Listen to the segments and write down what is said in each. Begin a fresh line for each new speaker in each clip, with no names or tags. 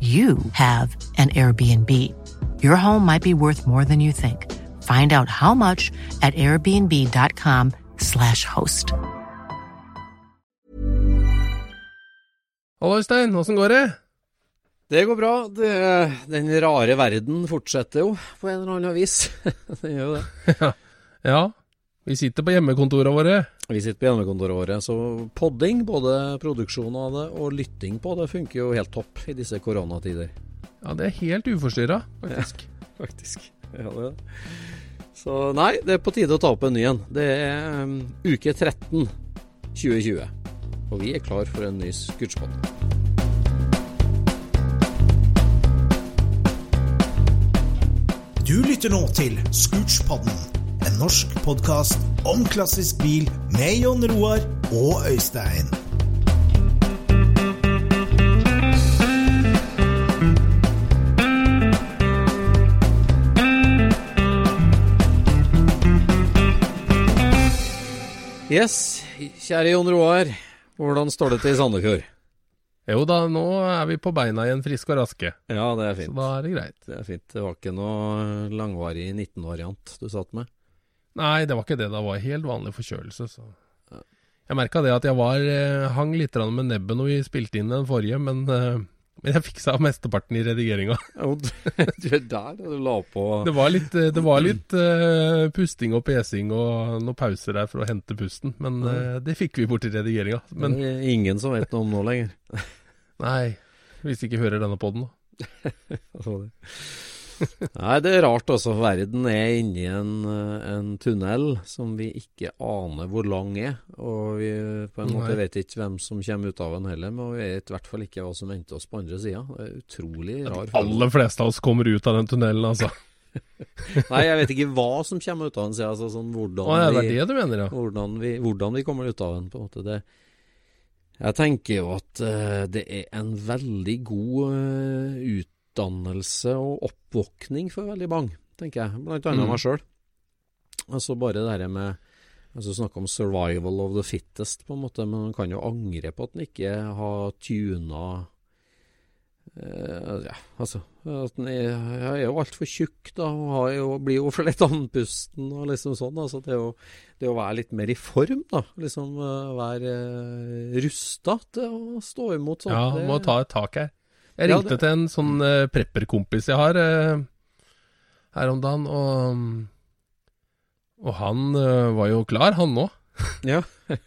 you have an Airbnb. Your home might be worth more than you think. Find out how much at airbnb.com/slash host.
Hallo, Øystein. Åssen går det?
Det går bra. Det, den rare verden fortsetter jo, på en eller annen vis. den gjør jo det.
Ja. ja. Vi sitter på hjemmekontorene våre.
Vi sitter på hjemmekontoret våre, så podding, både produksjon av det og lytting på det, funker jo helt topp i disse koronatider.
Ja, det er helt uforstyrra, faktisk.
Ja, faktisk. Ja, det. Så nei, det er på tide å ta opp en ny en. Det er um, uke 13 2020. Og vi er klar for en ny skuddspott.
Du lytter nå til Scootspodden, en norsk podkast om klassisk bil med Jon Roar og Øystein.
Yes, kjære Jon Roar. Hvordan står det til i Sandefjord?
Jo da, nå er vi på beina igjen, friske og raske.
Ja, det er fint.
Så da er det greit.
Det er fint. Det var ikke noe langvarig 19-variant du satt med?
Nei, det var ikke det. Det var helt vanlig forkjølelse, så Jeg merka det at jeg var eh, hang litt med nebbet når vi spilte inn den forrige, men, eh, men jeg fiksa mesteparten i redigeringa.
Er
Det var litt, eh, det var litt uh, pusting og pesing og noen pauser der for å hente pusten, men uh, det fikk vi bort i redigeringa. Men
ingen som vet noe om nå lenger.
nei, hvis de ikke hører denne poden, da.
Nei, det er rart altså. Verden er inni en, en tunnel som vi ikke aner hvor lang er. Og vi på en måte
Nei.
vet ikke hvem som kommer ut av den heller. Men vi vet i hvert fall ikke hva som venter oss på andre sida. Utrolig rar
De aller fleste av oss kommer ut av den tunnelen, altså.
Nei, jeg vet ikke hva som kommer ut av den sida. Altså, sånn, hvordan,
Å, ja, det
vi,
er det du mener, ja.
hvordan, vi, hvordan vi kommer ut av den. på en måte. Det, jeg tenker jo at uh, det er en veldig god eh, utdannelse og oppvåkning for veldig mange, tenker jeg. Blant annet
Mm.
meg sjøl. Altså bare det her med altså Snakke om 'survival of the fittest', på en måte, men man kan jo angre på at man ikke har tuna Uh, ja, altså at den er, Jeg er jo altfor tjukk, da, og har jo, blir jo for lett andpusten og liksom sånn. Altså det, å, det å være litt mer i form, da. Liksom uh, være uh, rusta til å stå imot sånt.
Ja, må ta et tak her. Jeg
Ja,
ringte
det-
til en sånn uh, prepperkompis jeg har uh, her om dagen, og, og han uh, var jo klar, han òg.
Ja.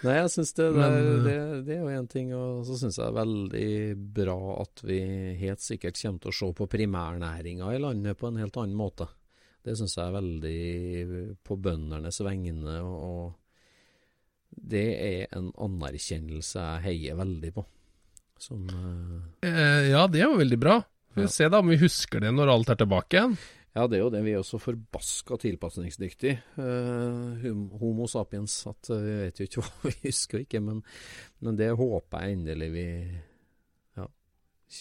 Nei, jeg syns det, det, det, det er jo én ting, og så syns jeg det er veldig bra at vi helt sikkert kommer til å se på primærnæringa i landet på en helt annen måte. Det syns jeg er veldig på bøndenes vegne, og, og det er en anerkjennelse jeg heier veldig på. Som eh,
Eh, ja, det var veldig bra. Vi
Ja.
får se da om vi husker det når alt er tilbake igjen.
Ja, det er jo det. Vi er også så forbaska tilpasningsdyktige, eh, Homo sapiens, at eh, vi vet jo ikke hva vi husker ikke. Men, men det håper jeg endelig vi ja,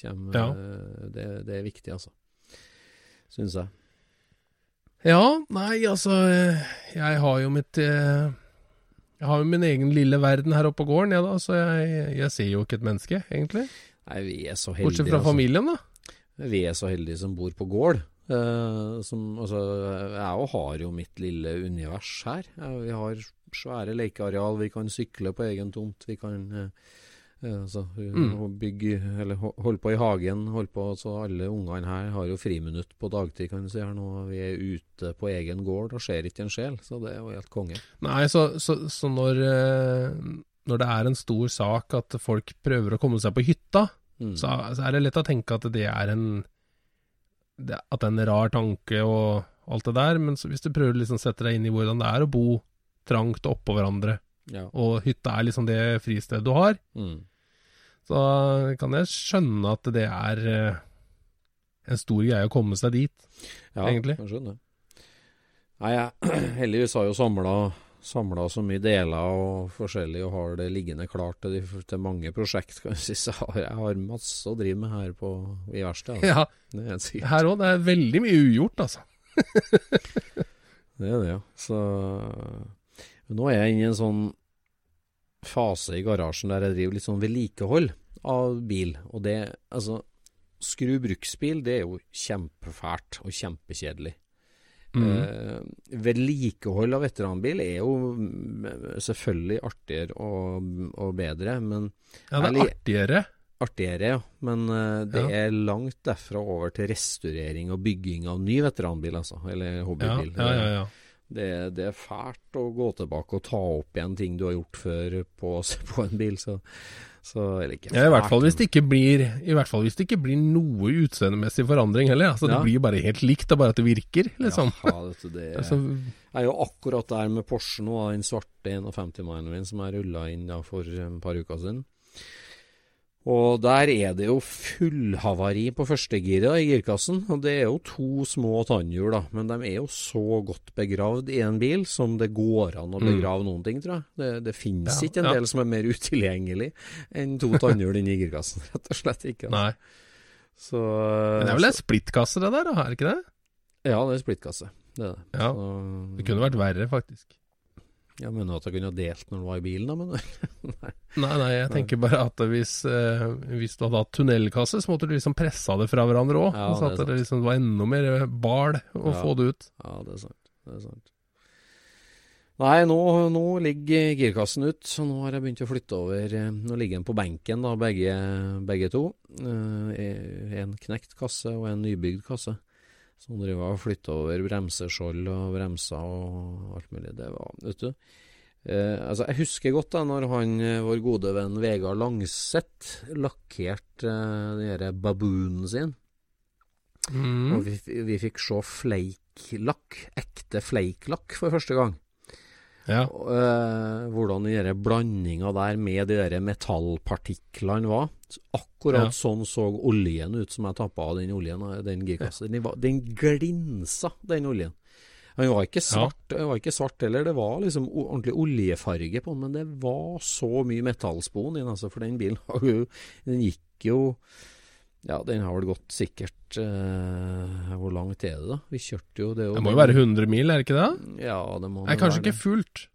kommer
Ja.
eh, det, det er viktig, altså. Syns jeg.
Ja, nei, altså Jeg har jo mitt eh, Jeg har jo min egen lille verden her oppe på gården, jeg da, så jeg, jeg ser jo ikke et menneske, egentlig.
Nei, vi er så heldige.
Bortsett fra
altså.
familien, da.
Vi er så heldige som bor på gård. Uh, som, altså, jeg har jo mitt lille univers her. Uh, vi har svære lekeareal, vi kan sykle på egen tomt. Vi kan eh, altså,
Mm.
bygge Eller ho- holde på i hagen. Holde på, så alle ungene her har jo friminutt på dagtid, kan du si. her nå. Vi er ute på egen gård og ser ikke en sjel, så det er jo helt konge.
Nei, så, så, så når, eh, når det er en stor sak at folk prøver å komme seg på hytta,
Mm.
så, så er det lett å tenke at det er en At det er en rar tanke og alt det der, men så, hvis du prøver å liksom sette deg inn i hvordan det er å bo trangt oppå hverandre,
ja.
og hytta er liksom det fristedet du har,
Mm.
så kan jeg skjønne at det er eh, en stor greie å komme seg dit.
Ja,
egentlig.
jeg skjønner. Nei, jeg heldigvis har jo samla samla så mye deler og forskjellig og har det liggende klart til, de, til mange prosjekt. Kan jeg si. Så jeg har, masse å drive med her på, i verkstedet. Altså.
Ja,
Det er
her òg. Det er veldig mye ugjort, altså.
Det er det, ja. Så nå er jeg inne i en sånn fase i garasjen der jeg driver litt sånn vedlikehold av bil. Og det, altså Skru bruksbil, det er jo kjempefælt og kjempekjedelig.
Mm.
Eh, vedlikehold av veteranbil er jo mm, selvfølgelig artigere og, og bedre, men
Ja, det er artigere.
artigere, ja. Men eh, det
Ja.
er langt derfra over til restaurering og bygging av ny veteranbil, altså. Eller
Ja,
hobbybil.
ja, ja, ja.
Det, det er fælt å gå tilbake og ta opp igjen ting du har gjort før på, på en bil, så, så eller ikke
Ja, I hvert fall
fælt,
hvis det ikke blir I hvert fall hvis det ikke blir noe utseendemessig forandring heller. Altså
Ja.
Det blir jo bare helt likt, det er bare at det virker, liksom.
Ja, det, det,
er,
Jeg er jo akkurat der med Porsche nå, den svarte 51-mannen min som jeg rulla inn da for et par uker siden. Og der er det jo fullhavari på førstegiret i girkassen. Og det er jo to små tannhjul, da, men de er jo så godt begravd i en bil som det går an å
Mm.
begrave noen ting, tror jeg. Det, det finnes
Ja,
ikke en
ja.
del som er mer utilgjengelig enn to tannhjul inni girkassen. Rett og slett ikke.
nei.
Så,
Men det er vel en splittkasse det der, da, er det ikke det?
Ja, det er splittkasse. Det er det.
Ja.
Så-
Det kunne vært verre, faktisk.
Ja, mener at jeg kunne ha delt når du var i bilen, da, men
Nei, nei, jeg tenker bare at hvis, eh, hvis du hadde hatt tunnelkasse, så måtte du liksom pressa det fra hverandre òg.
Ja,
så at
det,
det liksom var enda mer bal å
Ja.
få det ut.
Ja, det er sant. Det er sant. Nei, nå, nå ligger girkassen ut, så nå har jeg begynt å flytte over eh, Nå ligger den på benken, da, begge, begge to. Eh, En knekt kasse og en nybygd kasse. Så nå driver og flytter over bremseskjold og bremser og alt mulig. Det var, vet du. Eh, altså, jeg husker godt da når han, eh, vår gode venn Vegard Langseth lakkerte eh, den baboonen sin.
Mm.
Og vi, vi fikk se fleiklakk, ekte fleiklakk, for første gang.
Ja.
Eh, hvordan den blandinga der med de der metallpartiklene var. Akkurat
Ja.
sånn så oljen ut som jeg tappa av den oljen, den girkassen. Den, den glinsa, den oljen. Den var ikke svart, den var ikke svart heller, det var liksom ordentlig oljefarge på den, men det var så mye metallspon i den, altså, for den bilen Den gikk jo Ja, den har vel gått sikkert eh, Hvor langt er det, da? Vi kjørte jo det, jo
Det må jo være 100 mil, er det ikke det?
Ja, det må
Nei,
det
kanskje
være
ikke fullt.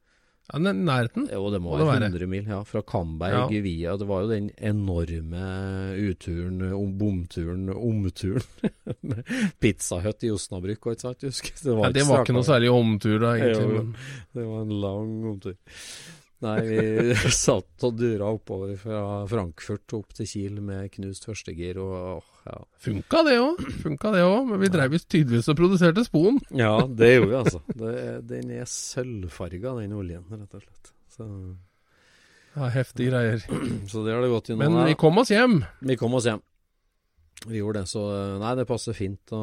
Ja, nærheten.
Jo, det må,
Må
være
være.
100 mil, ja. Fra Kamberg
Ja.
via Det var jo den enorme uturen, om, bomturen, omturen med Pizzahut i Osnabrück, og et sånt, husker? Det
Ja, det var ikke noe særlig omtur da, egentlig.
Jo.
Men,
Det var en lang omtur. Nei, vi satt og dura oppover fra Frankfurt opp til Kiel med knust førstegir og åh, ja.
funka det òg, funka det òg. Men vi visst tydeligvis og produserte spon.
Ja, det gjorde vi altså. Det, den er sølvfarga, den oljen, rett og slett. Så,
Ja, heftige greier.
så det har det gått gjennom.
Men vi kom oss hjem.
Vi kom oss hjem. Vi gjorde det, så nei, det passer fint å,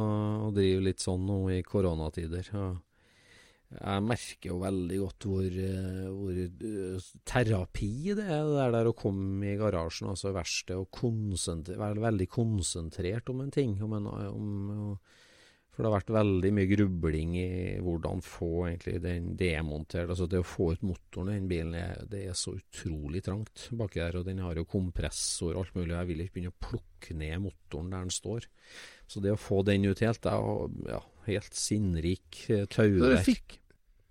å drive litt sånn nå i koronatider. Ja. Jeg merker jo veldig godt hvor, eh, hvor eh, terapi det er, det der, å komme i garasjen, altså verkstedet, og være veldig konsentrert om en ting. Om en, om, For det har vært veldig mye grubling i hvordan få egentlig den demontert. Altså det å få ut motoren i den bilen, det er så utrolig trangt baki der. Og den har jo kompressor og alt mulig. Jeg vil ikke begynne å plukke ned motoren der den står. Så det å få den ut helt, det er ja, helt sinnrik eh, tauverk.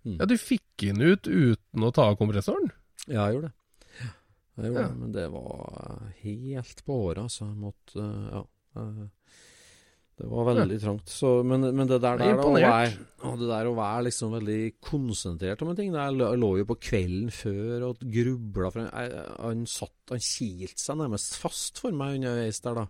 Mm.
ja, du fikk den ut uten å ta av kompressoren?
Ja, jeg gjorde det. Jeg gjorde
Ja.
det. Men det var helt på håret, altså. Jeg måtte eh, Ja. eh, Det var veldig trangt. Så, men, men det der,
er
der å være, å, det der å være liksom veldig konsentrert om en ting Jeg lå, jo på kvelden før og grubla for han, han satt Han kilte seg nærmest fast for meg underveis der, da.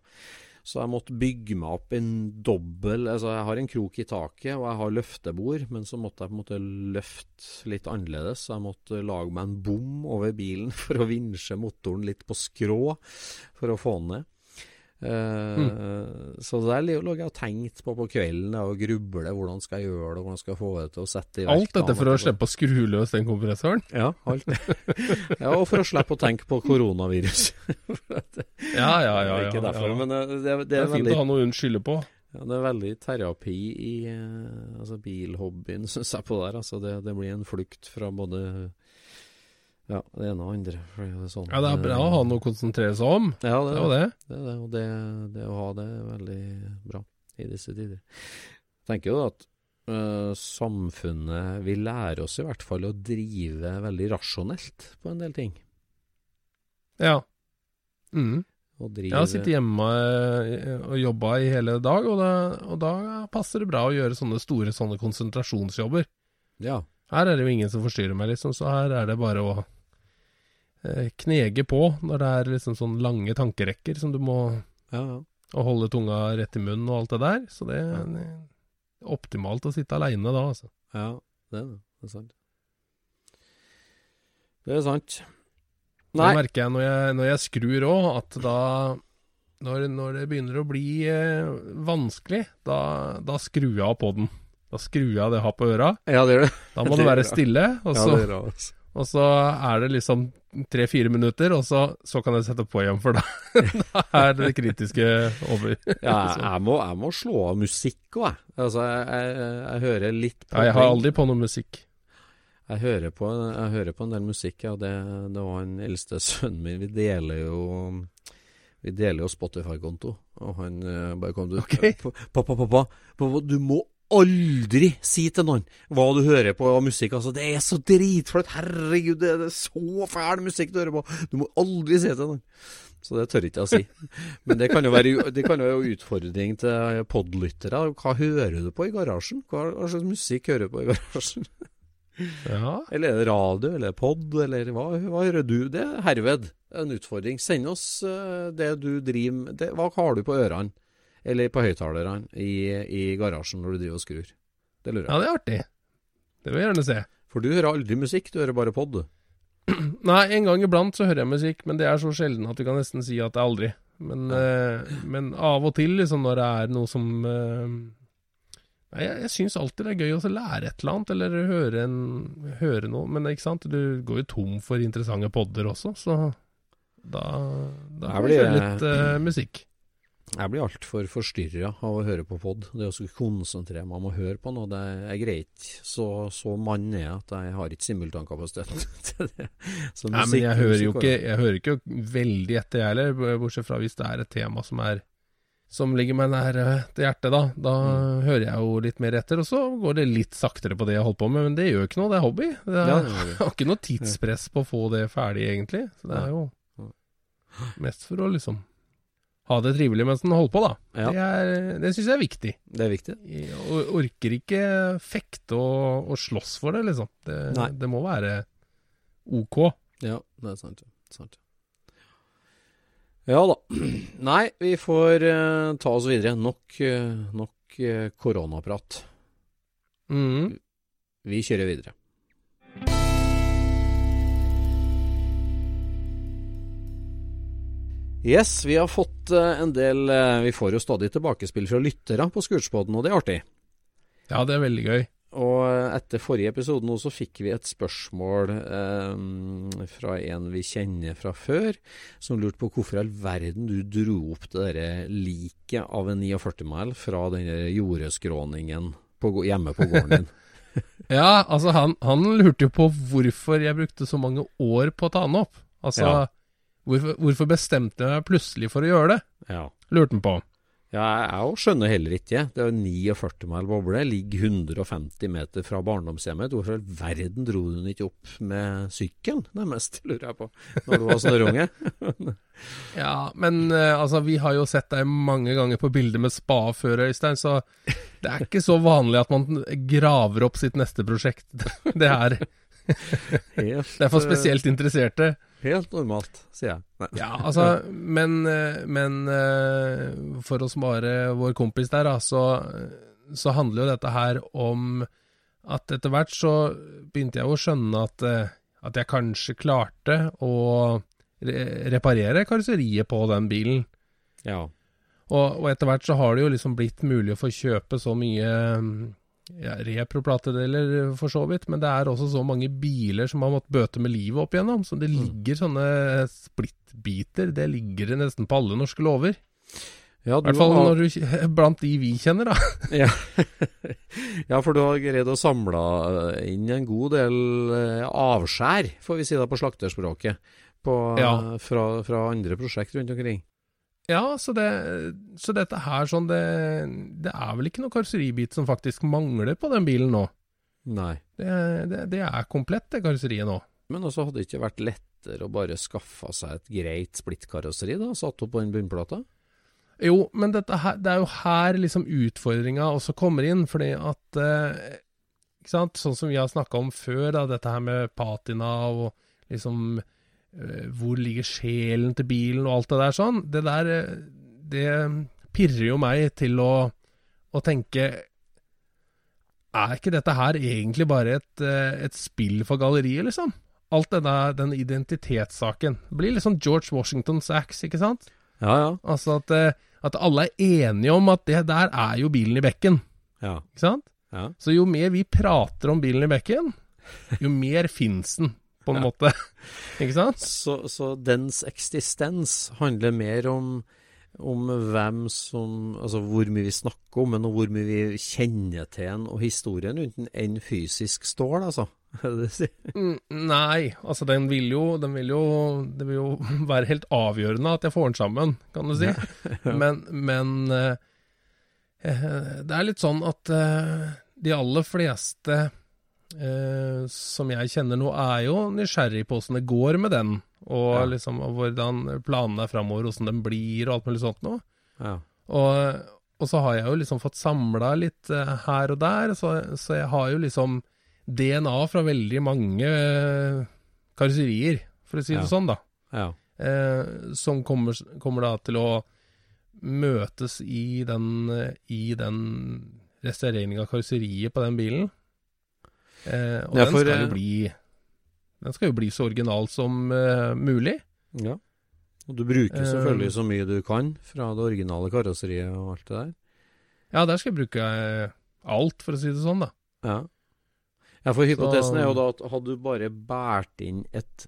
Så jeg måtte bygge meg opp en dobbel Altså, jeg har en krok i taket, og jeg har løftebord, men så måtte jeg på en måte løfte litt annerledes. Så jeg måtte lage meg en bom over bilen for å vinsje motoren litt på skrå for å få den ned. Eh, Så det der lå jeg og tenkte på på kvelden og gruble. Hvordan skal jeg gjøre det, hvordan skal jeg få det til å sette i verk.
Alt dette for å slippe å skru løs den kompressoren?
Ja, alt. ja, og for å slippe å tenke på koronavirus.
Ja, ja, ja. ja,
Ikke derfor,
ja.
men det, det, det,
Det
er
er fint
veldig
å ha noe å unnskylde på.
ja, det er veldig terapi i eh, altså bilhobbyen, syns jeg, på der. Altså, det, det blir en flukt fra både ja, det ene og andre. Det sånn,
Ja, det er bra å ha noe å konsentrere seg om.
Ja, det,
er det.
Det, er det, og det, det å ha det er veldig bra i disse tider. Jeg tenker jo at uh, samfunnet vil lære oss i hvert fall å drive veldig rasjonelt på en del ting.
Ja. Mm.
Drive,
Jeg har sittet hjemme eh, og jobba i hele dag, og da, og da passer det bra å gjøre sånne store sånne konsentrasjonsjobber.
Ja,
Her er det jo ingen som forstyrrer meg, liksom, så her er det bare å knege på når det er liksom sånn lange tankerekker som du må
ja, ja.
og holde tunga rett i munnen og alt det der. Så det er ja. optimalt å sitte aleine da, altså.
ja det er det. Det er sant. Det er sant.
Det
Nei,
merker jeg når jeg, når jeg skrur òg, at da når, når det begynner å bli eh, vanskelig, da, da skrur jeg av på den. Da skrur jeg av det jeg har på øra.
ja, det gjør det.
Da må
Det
det være stille, og
Ja,
så,
det gjør det altså.
Og så er det liksom tre-fire minutter, og så, så kan jeg sette på igjen, for da, da er det kritiske over.
Ja, jeg, må, jeg må slå av musikk òg, jeg. Altså, jeg, jeg, jeg hører litt på
Ja, jeg har aldri på noe musikk.
Jeg hører på, jeg hører på en del musikk, ja. Det, det var han eldste sønnen min. Vi deler jo Vi deler jo Spotify-konto. Og han eh, bare kom til
Ok.
Pappa, pappa, pappa, du må aldri si til noen hva du hører på av musikk. Altså, det er så dritflaut. Herregud, det er så fæl musikk du hører på. Du må aldri si til noen. Så det tør ikke jeg å si. Men det kan jo være, det kan jo være utfordring til podlyttere. Hva hører du på i garasjen? Hva slags musikk hører du på i garasjen?
Ja,
Eller er det radio, eller pod, eller hva, hva hører du? Det er herved en utfordring. Send oss eh, det du driver med. Hva har du på ørene, eller på høyttalerne, i, i garasjen når du driver og skrur? Det lurer jeg
ja det er artig. Det vil jeg gjerne se.
For du hører aldri musikk, du hører bare pod.
Nei, en gang iblant så hører jeg musikk, men det er så sjelden at du kan nesten si at det er aldri. Men, eh, men av og til, liksom, når det er noe som uh, Nei, jeg, jeg syns alltid det er gøy å lære et eller annet, eller høre, en, høre noe. Men ikke sant, du går jo tom for interessante podder også, så da, da
blir-
det litt uh, musikk.
Jeg blir altfor forstyrra av å høre på pod. Det å skulle konsentrere meg om å høre på noe, det er greit. Så, så mann er jeg at jeg har ikke simultankapasitet til det. Så
Nei, men jeg hører jo ikke, jeg hører ikke veldig etter, jeg heller, bortsett fra hvis det er et tema som er som ligger meg nær eh, til hjertet, da. Da
Mm.
hører jeg jo litt mer etter, og så går det litt saktere på det jeg holder på med. Men det gjør ikke noe, det er hobby. Det er,
Ja, det
jeg har ikke noe tidspress på å få det ferdig, egentlig. Så det er jo mest for å liksom ha det trivelig mens en holder på, da.
Ja.
Det, er- det syns jeg er viktig.
Det er viktig.
Jeg orker ikke fekte og, og slåss for det, liksom. Det, det må være ok.
Ja, det er sant. sant. Ja da. Nei, vi får uh, ta oss videre. Nok, uh, nok uh, koronaprat.
Mm.
Vi kjører videre. Yes, vi har fått eh, en del eh, Vi får jo stadig tilbakespill fra lyttere på Skurtspodden, og det er artig.
Ja, det er veldig gøy.
Og etter forrige episode nå så fikk vi et spørsmål eh, fra en vi kjenner fra før, som lurte på hvorfor i all verden du dro opp det derre liket av en 49-mæl fra den jordeskråningen på, hjemme på gården din.
Ja, altså han, han lurte jo på hvorfor jeg brukte så mange år på å ta den opp. Altså,
Ja.
Hvorfor, hvorfor bestemte jeg meg plutselig for å gjøre det?
ja.
Lurte han på.
Ja, jeg skjønner heller ikke. Det er jo 49 mil boble, ligger 150 meter fra barndomshjemmet. Hvorfor i verden dro du den ikke opp med sykkelen, nærmest, lurer jeg på, når du var snørrunge?
Ja, men eh, altså, vi har jo sett deg mange ganger på bilder med spa før, Øystein, så det er ikke så vanlig at man graver opp sitt neste prosjekt. Det er,
Helt,
det er for spesielt interesserte.
Helt normalt, sier jeg. Nei.
Ja, altså, men, eh, men eh, for å spare vår kompis der, da, så, så handler jo dette her om at etter hvert så begynte jeg å skjønne at, eh, at jeg kanskje klarte å re reparere karosseriet på den bilen.
Ja.
Og, og etter hvert så har det jo liksom blitt mulig å få kjøpe så mye ja, repro-platedeler, for så vidt, men det er også så mange biler som har måttet bøte med livet opp igjennom. Så det ligger sånne splittbiter, det ligger det nesten på alle norske lover.
Ja,
I hvert fall når du, blant de vi kjenner, da.
ja. ja, for du har greid å samle inn en god del eh, avskjær, får vi si det på slakterspråket, på,
Ja.
fra, fra andre prosjekt rundt omkring.
Ja, så, det, så dette her sånn det, det er vel ikke noe karosseribit som faktisk mangler på den bilen nå.
Nei.
Det, det, det er komplett, det karosseriet nå.
Men også hadde det ikke vært lettere å bare skaffe seg et greit splittkarosseri, da, satt opp på den bunnplata?
Jo, men dette her, det er jo her liksom utfordringa også kommer inn, fordi at eh, sånn som vi har snakka om før, da, dette her med patina og liksom Hvor ligger sjelen til bilen og alt det der sånn. Det der eh, Det pirrer jo meg til å, å tenke Er ikke dette her egentlig bare et, eh, et spill for galleriet, liksom? Alt denne, den identitetssaken. Det blir litt sånn George Washingtons axe, ikke sant?
Ja, ja.
Altså at, eh, at alle er enige om at det der er jo bilen i bekken.
Ja.
Ikke sant?
ja.
Så jo mer vi prater om bilen i bekken, jo mer fins den, på en måte. Ikke sant?
Så, så dens eksistens handler mer om, om hvem som Altså hvor mye vi snakker om den, og hvor mye vi kjenner til den, og historien rundt den, enn fysisk stål, altså.
Mm, Nei, altså den vil jo Den vil jo Det vil jo være helt avgjørende at jeg får den sammen, kan du si. Men, men eh, eh, det er litt sånn at eh, de aller fleste eh, som jeg kjenner nå, er jo nysgjerrig på åssen det går med den. Og
Ja.
liksom og hvordan planene er framover, åssen den blir og alt mulig sånt noe.
Ja.
Og, og så har jeg jo liksom fått samla litt eh, her og der, så, så jeg har jo liksom DNA fra veldig mange eh, karosserier, for å si
Ja.
det sånn, da.
ja.
Eh, som kommer, kommer da til å møtes i den, eh, i den restaureringen av karosseriet på den bilen. Eh, og
Ja,
den skal
eh,
jo bli Den skal jo bli så original som eh, mulig.
ja. Og du bruker
Eh,
selvfølgelig så mye du kan fra det originale karosseriet og alt det der.
Ja, der skal jeg bruke eh, alt, for å si det sånn, da.
Ja. ja, for hypotesen
Så-
er jo da at hadde du bare båret inn et,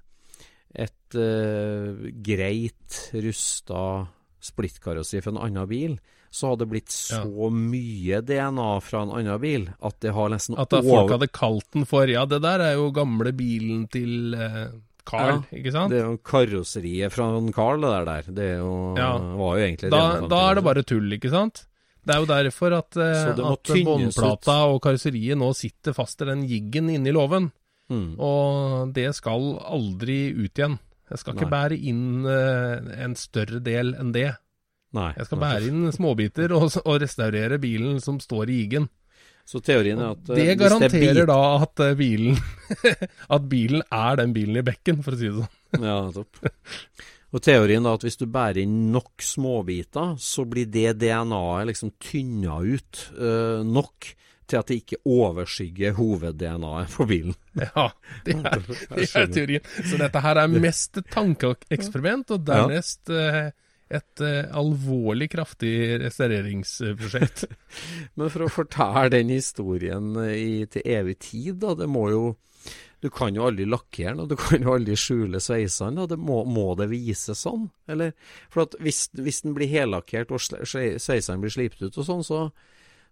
et uh, greit rusta splittkarosseri fra en annen bil, så hadde det blitt så mye DNA fra en annen bil at det har nesten
At da folk hadde kalt den for Ja, det der er jo gamle bilen til eh, Carl, ikke sant?
Det er jo karosseriet fra Carl, det der. Det er jo,
Ja.
var jo egentlig
Da, da er det bare tull, ikke sant? Det er jo derfor at, eh, at båndplata og karosseriet nå sitter fast i den jiggen inni låven.
Mm.
Og det skal aldri ut igjen. Jeg skal ikke bære inn eh, en større del enn det.
Nei.
Jeg skal bære inn småbiter og, og restaurere bilen som står i jiggen.
Så teorien er at eh,
Det
hvis
garanterer
bit-
da at eh, bilen At bilen er den bilen i bekken, for å si det sånn.
Ja, topp. Og teorien da at hvis du bærer inn nok småbiter, så blir det DNA-et liksom tynna ut uh, nok til at det ikke overskygger hoved-DNA-et på bilen.
Ja, det er, det er teorien. Så dette her er mest et tankeeksperiment, og dernest eh, et uh, alvorlig kraftig restaureringsprosjekt.
Men for å fortelle den historien i, til evig tid, da, det må jo Du kan jo aldri lakkere den, og du kan jo aldri skjule sveisene. det må, må det vises sånn? Eller, for hvis, hvis den blir hellakkert og sveisene blir slipt ut og sånn, så,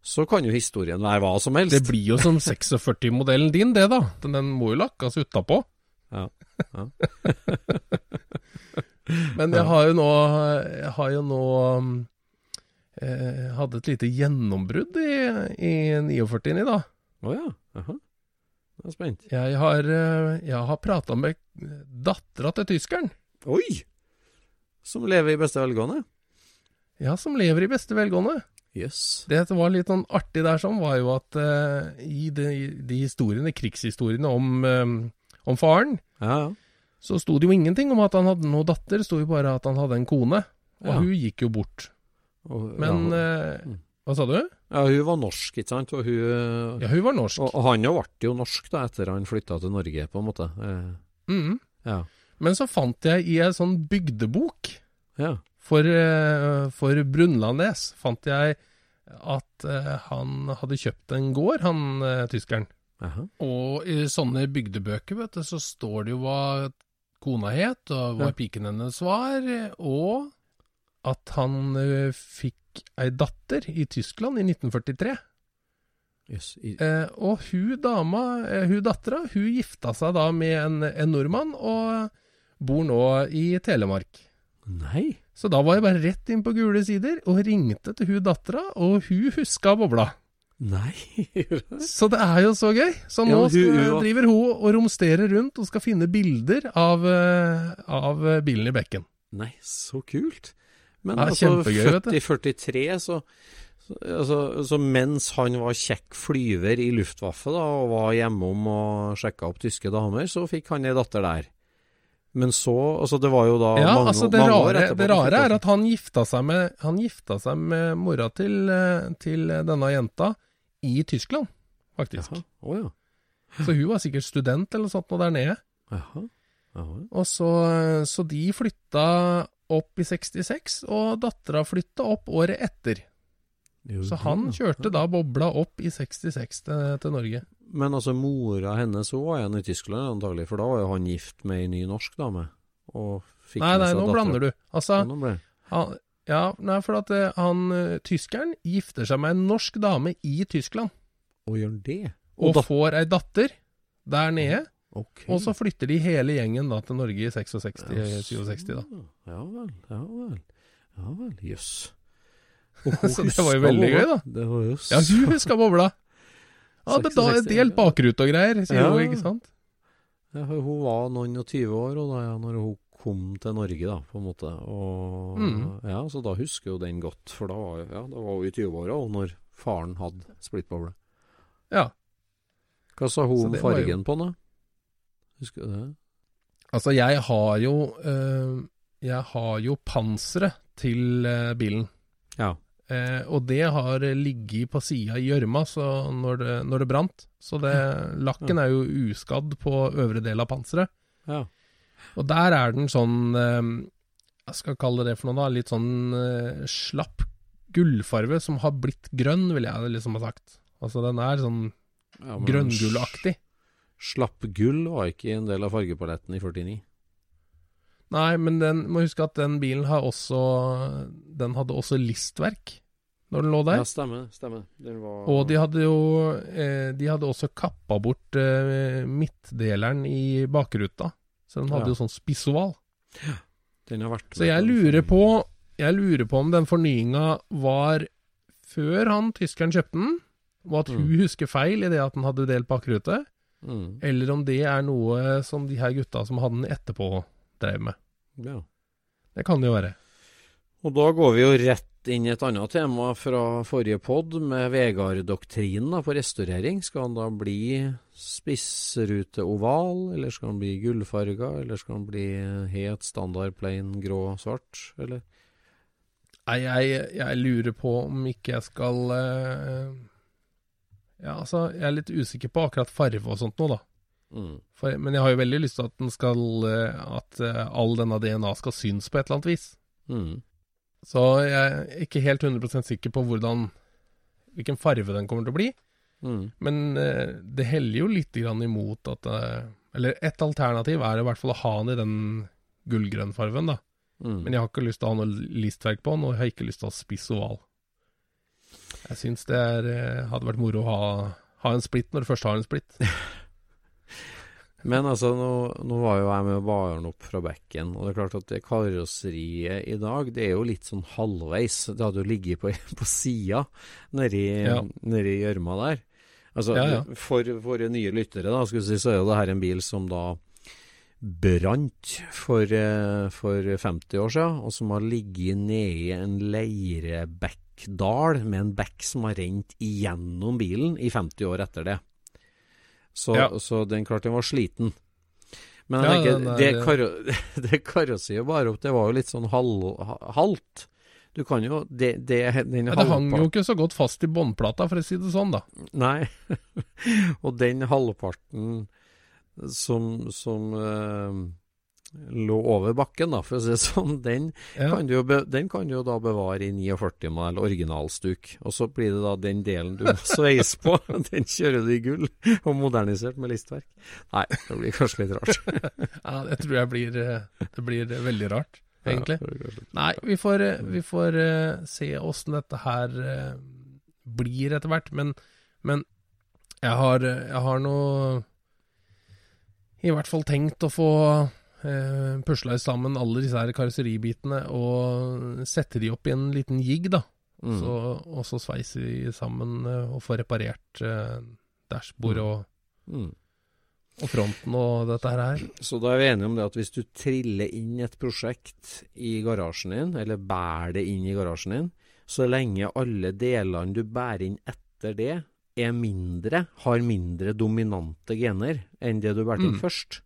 så kan jo historien være hva som helst.
Det blir jo som 46-modellen din, det da. Den, den må jo lakkes utapå.
Ja, ja.
Men jeg har jo nå Jeg har jo nå um, eh, Hadde et lite gjennombrudd i, i 49 da.
Å ja. Jaha. Jeg er spent.
Jeg har, eh, jeg har prata med dattera til tyskeren.
Oi! Som lever i beste velgående?
Ja, som lever i beste velgående.
Yes.
Det som var litt sånn artig der, sånn, var jo at uh, i de, de historiene, krigshistoriene om, um, om faren,
Ja, ja.
Så sto det jo ingenting om at han hadde noen datter, det sto jo bare at han hadde en kone. Og
Ja.
hun gikk jo bort.
Og,
Men
ja,
eh,
Mm.
Hva sa du?
ja, hun var norsk, ikke sant? Og, hun,
Ja, hun var norsk.
og, og han jo ble jo norsk da, etter han flytta til Norge, på en måte. Eh,
Mhm.
ja.
Men så fant jeg i ei sånn bygdebok
ja.
for, eh, for Brunlandnes, fant jeg at eh, han hadde kjøpt en gård, han tyskeren.
Aha.
Og i sånne bygdebøker, vet du, så står det jo hva kona het, og hva
Ja.
piken hennes var, og at han eh, fikk ei datter i Tyskland i 1943.
Yes, i-
Eh, og hun dama, eh, hun dattera, hun gifta seg da med en, en nordmann, og bor nå i Telemark.
Nei!
Så da var jeg bare rett inn på gule sider og ringte til hun dattera, og hun huska bobla.
Nei!
Så det er jo så gøy. Så nå
ja, hun- hun
driver hun og romsterer rundt og skal finne bilder av, eh, av eh, bilen i bekken.
Nei, så kult. Men
Ja,
altså, i 43, så, så, altså, så mens han var kjekk flyver i Luftwaffe da, og var hjemom og sjekka opp tyske damer, så fikk han ei datter der. Men så Altså, det var jo da
Ja,
mange,
altså det
mange år
rare,
etterpå.
det rare er at han gifta seg med, han gifta seg med mora til, eh, til denne jenta i Tyskland, faktisk.
Å ja.
Så hun var sikkert student eller noe sånt nå der nede.
Jaha. Jaha.
Og så, så de flytta opp i 66, og dattera flytta opp året etter.
Jo,
Så han kjørte da bobla opp i 66 til, til Norge.
Men altså, mora hennes òg var igjen i Tyskland antagelig, for da var jo han gift med ei ny norsk dame. Og fikk
Nei,
med
nei, nå
datteren.
blander du. Altså,
Ja,
ja, nei, for at eh, han eh, tyskeren gifter seg med en norsk dame i Tyskland,
Og gjør han det?
og
og
får ei datter der nede.
Okay.
Og så flytter de hele gjengen da til Norge i 66-67, da.
Ja vel, ja vel. Ja vel, jøss.
Så det var jo veldig gøy, da.
Det var jo
Ja, hun huska bobla. Ja, det da
er
delt bakrute og greier, sier
Ja.
hun, ikke sant?
Ja, hun var noen og tyve år og da, ja, når hun kom til Norge, da, på en måte. Og,
Mm.
ja, så da husker jo den godt, for da var, ja, da var hun i 20-åra og når faren hadde splittboble.
Ja.
Hva sa hun om
fargen jo-
på den? da? Husker du det?
Altså, jeg har jo øh, Jeg har jo panseret til øh, bilen.
Ja.
Eh, og det har ligget på sida i gjørma så når det, når det brant. Så det, lakken er jo uskadd på øvre del av panseret.
Ja.
Og der er den sånn eh, Jeg skal kalle det for noe, da. Litt sånn eh, slapp gullfarve som har blitt grønn, vil jeg liksom ha sagt. Altså den er sånn
ja
grønngullaktig.
Slapp gull var ikke en del av fargepaletten i 49.
Nei, men den, må huske at den bilen har også Den hadde også listverk når den lå der.
Ja, stemmer. stemmer. Den var
Og de hadde jo eh, De hadde også kappa bort midtdeleren i bakruta. Så den hadde
Ja.
jo sånn spissoval.
Den har vært
Så jeg lurer på Jeg lurer på om den fornyinga var før han tyskeren kjøpte den, og at hun
Mm.
husker feil i det at den hadde delt bakrute,
mm.
eller om det er noe som de her gutta som hadde den etterpå, drev med.
Ja.
Det kan det jo være.
Og da går vi jo rett inn i et annet tema fra forrige pod, med Vegard-doktrinen på restaurering. Skal han da bli spissrute oval, eller skal han bli gullfarga, eller skal han bli het, standard, plain, grå, svart, eller?
Nei, jeg, jeg lurer på om ikke jeg skal eh, Ja, altså, jeg er litt usikker på akkurat farve og sånt nå, da.
Mm.
For, men jeg har jo veldig lyst til at den skal eh, At eh, all denne DNA skal synes på et eller annet vis.
Mm.
Så jeg er ikke helt 100 sikker på hvordan hvilken farve den kommer til å bli.
Mm.
Men eh, det heller jo litt grann imot at eh, Eller et alternativ er i hvert fall å ha den i den gullgrønnfarven, da.
Mm.
Men jeg har ikke lyst til å ha noe listverk på den, og jeg har ikke lyst til å ha spiss oval. Jeg syns det er, eh, hadde vært moro å ha, ha en splitt når du først har en splitt.
Men altså, nå, nå var jo jeg med baren opp fra bekken, og det er klart at det karosseriet i dag, det er jo litt sånn halvveis. Det hadde jo ligget på, på sida nedi
Ja.
der. Altså,
Ja, ja.
for våre nye lyttere, da, si, så er jo det her en bil som da brant for, eh, for 50 år siden, og som har ligget nede i en leirebekkdal med en bekk som har rent igjennom bilen i 50 år etter det. Så,
Ja.
så den klart den var sliten. Men
Ja,
tenker,
er-
det, karo, det karosseriet bare opp, det var jo litt sånn halv, ha- halvt. Du kan jo Det, det, den
Ja, det hang jo ikke så godt fast i båndplata, for å si det sånn, da.
Nei. og den halvparten som, som eh, lå over bakken, da, for å si det sånn, den,
Ja.
kan du jo be, den kan du jo da bevare i 49 mal originalstuk. Og så blir det da den delen du må sveise på, den kjører du i gull, og modernisert med listverk. Nei, det blir kanskje litt rart.
Ja, det tror jeg blir, eh, det blir eh, veldig rart, egentlig.
Ja,
Nei, vi får, eh, vi får se åssen dette her blir etter hvert. Men, men jeg har, jeg har nå i hvert fall tenkt å få eh, pusla sammen alle disse her karosseribitene og sette de opp i en liten jigg, da.
Mm.
Så, og så sveise de sammen eh, og få reparert eh, dashbordet og,
Mm.
og fronten og dette her.
Så da er vi enige om det at hvis du triller inn et prosjekt i garasjen din, eller bærer det inn i garasjen din, så lenge alle delene du bærer inn etter det, er mindre, har mindre dominante gener enn det du bærte inn
Mm.
først,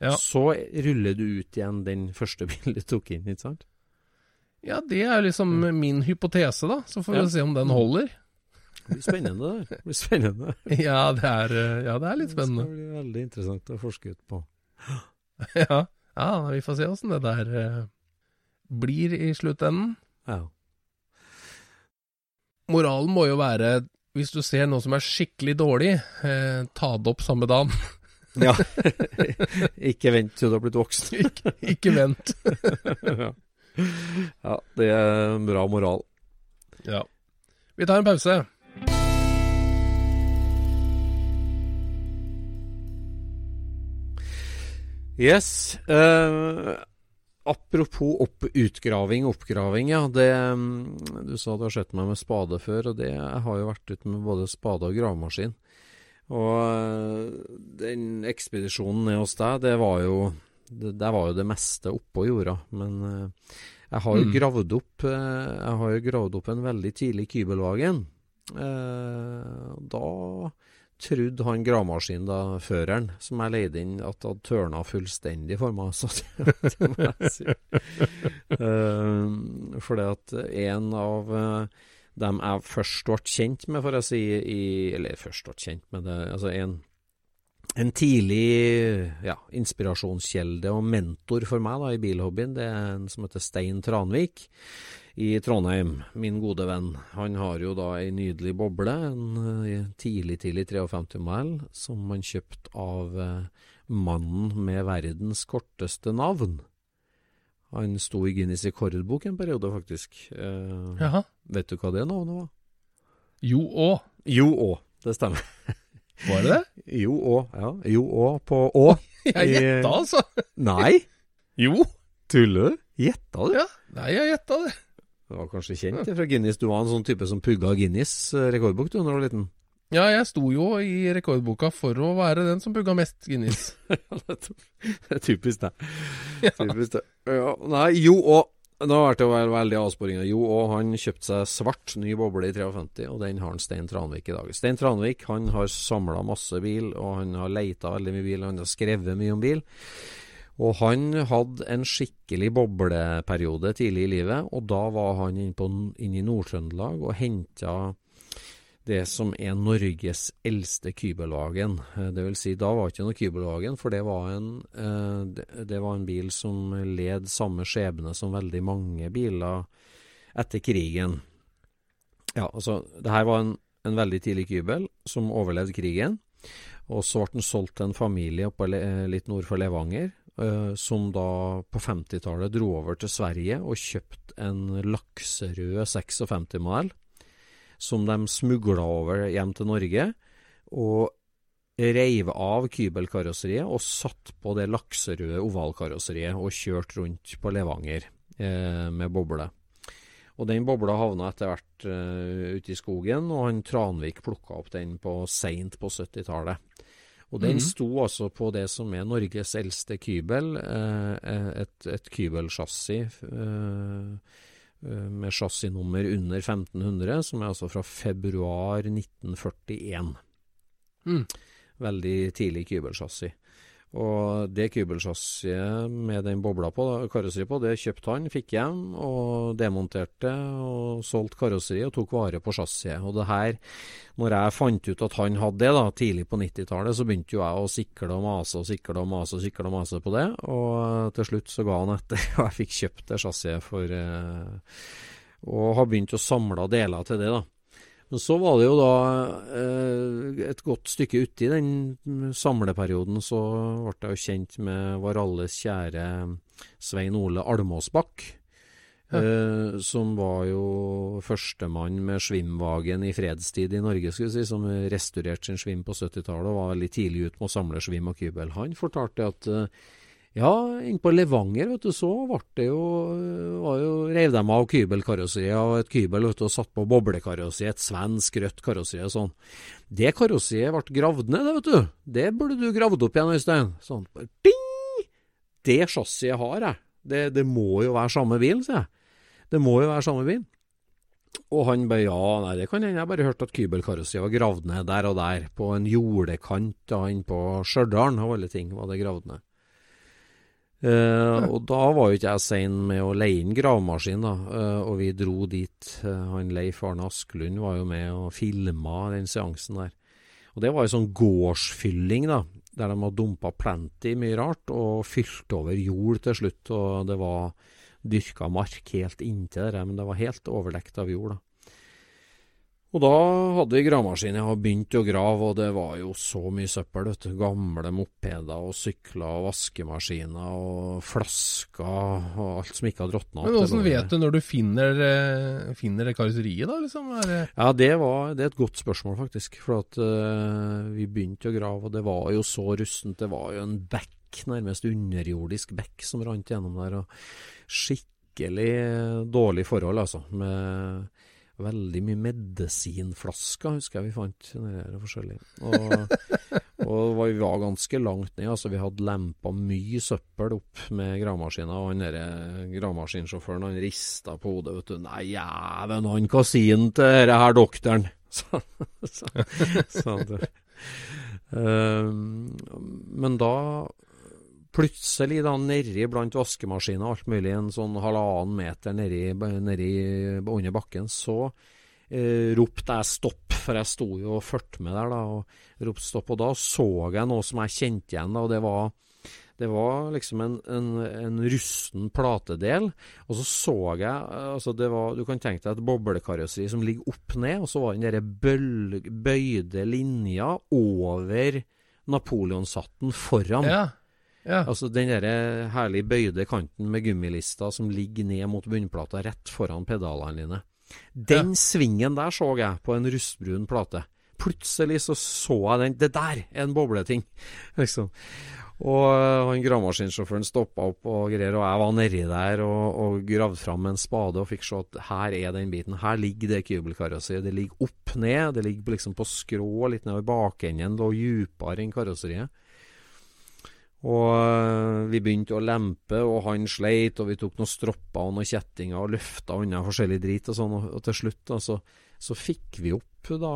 Ja.
så ruller du ut igjen den første bilen du tok inn, ikke sant?
Ja, det er liksom min hypotese, da. Så får vi
Ja.
se om den holder.
Det blir spennende, det. Det blir spennende.
Ja, det er, eh, ja, det er litt spennende.
skal bli veldig interessant å forske ut på.
Ja, ja vi får se åssen det der eh, blir i sluttenden.
Ja.
Moralen må jo være, hvis du ser noe som er skikkelig dårlig, eh, ta det opp samme dagen.
Ja. Ikke vent til du har blitt voksen.
ikke, ikke vent.
ja. ja, det er en bra moral.
Ja. Vi tar en pause.
Yes. eh, apropos opp, utgraving, oppgraving, ja. Det, mm, du sa du har sett meg med spade før, og det, jeg har jo vært ute med både spade og gravemaskin. Og eh, den ekspedisjonen ned hos deg, det var jo det, Der var jo det meste oppå jorda. Men eh, jeg har jo
Mm.
gravd opp eh, Jeg har jo gravd opp en veldig tidlig kybelvagen. Eh, da trodde han gravemaskinen, da, føreren, som jeg leide inn, at det hadde tørna fullstendig for meg. Så det, det må jeg si. Uh, fordi at en av eh, dem jeg først ble kjent med, får jeg si, i, eller først ble kjent med det, altså en, en tidlig ja, inspirasjonskjelde og mentor for meg da, i bilhobbyen, det er en som heter Stein Tranvik i Trondheim, min gode venn. Han har jo da ei nydelig boble, en eh, tidlig, tidlig 53-modell, som han kjøpte av eh, mannen med verdens korteste navn. Han sto i Guinness rekordbok en periode, faktisk. Eh,
Jaha.
Vet du hva det navnet var?
Jo å.
Jo Å, det stemmer.
Var det det?
Jo Å, ja. Jo Å på Å.
Jeg gjetta, altså.
Nei,
Jo.
tuller du? Gjetta du?
Ja. Nei, jeg gjetta det.
Du var kanskje kjent det fra Guinness. Du var en sånn type som pugga Guinness eh, rekordbok du da du var liten?
Ja, jeg sto jo i rekordboka for å være den som pugga mest Guinness.
det er typisk det.
Ja.
Typisk det. Ja, nei, jo og Nå har det vært veldig avsporinger. Jo og han kjøpte seg svart ny boble i 53, og den har han Stein Tranvik i dag. Stein Tranvik han har samla masse bil, og han har leita veldig mye bil, og han har skrevet mye om bil. Og han hadde en skikkelig bobleperiode tidlig i livet, og da var han inne, på, inne i Nord-Trøndelag og henta det som er Norges eldste kybelvagen. Eh, Det vil si, da var det ikke noe kybelvagen, for det var en, eh, det, var en bil som led samme skjebne som veldig mange biler etter krigen. Ja, altså, det her var en, en veldig tidlig kybel som overlevde krigen. Og så ble den solgt til en familie oppe litt nord for Levanger, som da på 50-tallet dro over til Sverige og kjøpte en lakserød 56-modell, som de smugla over hjem til Norge. Og reiv av kybelkarosseriet og satt på det lakserøde ovalkarosseriet og kjørte rundt på Levanger eh, med boble. Og den bobla havna etter hvert uh, ute i skogen, og han Tranvik plukka opp den på seint på 70-tallet. Og den mm. sto altså på det som er Norges eldste kybel, uh, et, et kybelsjassi uh, med chassisnummer under 1500, som er altså fra februar 1941. Mm. Veldig tidlig kybelsjassi. Og det kubelsjassiet med den bobla på, karosseriet på, det kjøpte han, fikk hjem og demonterte og solgte karosseriet og tok vare på chassiset. Og det her, når jeg fant ut at han hadde det da, tidlig på 90-tallet, så begynte jo jeg å sikle og mase og sikle og mase og sikle og mase på det. Og til slutt så ga han etter, og jeg fikk kjøpt det chassiset for eh, Og har begynt å samle deler til det, da. Men så var det jo da eh, et godt stykke uti den samleperioden, så ble jeg jo kjent med vår alles kjære Svein Ole Almåsbakk. Ja. Eh, som var jo førstemann med svimvagen i fredstid i Norge, skulle vi si, som restaurerte sin svim på 70-tallet og var veldig tidlig ute med å samle svim og kybel. Han fortalte at eh, ja, inne på Levanger vet du, så ble det jo, var jo Reiv de av kybelkarosseriet og et kybel vet du, og satt på boblekarosseri, et svensk rødt karosseri og sånn. Det karosseriet ble gravd ned, det, vet du. Det burde du gravd opp igjen, Øystein. Sånn, ding! Det chassiset har jeg. Det, det, må jo være samme bil, sier jeg. Det må jo være samme bil. Og han bare ja, nei, det kan hende. Jeg bare hørte at kybelkarosseriet var gravd ned der og der, på en jordekant da inne på Stjørdal, og alle ting, var det gravd ned. Uh, og da var jo ikke jeg sein med å leie inn gravemaskin, da. Uh, og vi dro dit. Uh, han Leif Arne Askelund var jo med og filma den seansen der. Og det var jo sånn gårdsfylling, da. Der de hadde dumpa plenty mye rart, og fylt over jord til slutt. Og det var dyrka mark helt inntil der, men det var helt overdekt av jord, da. Og da hadde vi gravemaskin. Jeg har begynt å grave, og det var jo så mye søppel. vet du. Gamle mopeder og sykler og vaskemaskiner og flasker og alt som ikke hadde råtna.
Men åssen vet du når du finner, eh, finner det karosseriet, da? Liksom?
Det... Ja, det, var, det er et godt spørsmål, faktisk. For at uh, vi begynte å grave, og det var jo så rustent. Det var jo en bekk, nærmest underjordisk bekk, som rant gjennom der. og Skikkelig dårlig forhold, altså. med veldig mye medisinflasker, husker jeg vi fant. forskjellig. Og, og vi var ganske langt ned. altså Vi hadde lempa mye søppel opp med gravemaskina. Og han gravemaskinsjåføren han rista på hodet. vet du, 'Nei, jæven, han kasinen han til denne her doktoren?' Så, så, um, men da plutselig da nedi blant vaskemaskiner og alt mulig, en sånn halvannen meter nedi, nedi under bakken, så eh, ropte jeg stopp, for jeg sto jo og fulgte med der da, og ropte stopp. Og da så jeg noe som jeg kjente igjen, da, og det var, det var liksom en, en, en, rusten platedel. Og så så jeg altså det var, Du kan tenke deg et boblekarosseri som ligger opp ned, og så var den derre bøyde linja over Napoleonshatten foran. Ja. Ja. Altså den der herlig bøyde kanten med gummilister som ligger ned mot bunnplata rett foran pedalene dine. Den ja. svingen der så jeg på en rustbrun plate. Plutselig så så jeg den. Det der er en bobleting! Liksom. Og han gravemaskinsjåføren stoppa opp og greier, og jeg var nedi der og, og gravde fram en spade og fikk se at her er den biten. Her ligger det kubelkarosseriet. Det ligger opp ned. Det ligger liksom på skrå litt nedover bakenden. Lå djupere enn karosseriet. Og eh, vi begynte å lempe, og han sleit, og vi tok noen stropper og noen kjettinger og løfta unna forskjellig drit og sånn, og, til slutt da, så, så, fikk vi opp da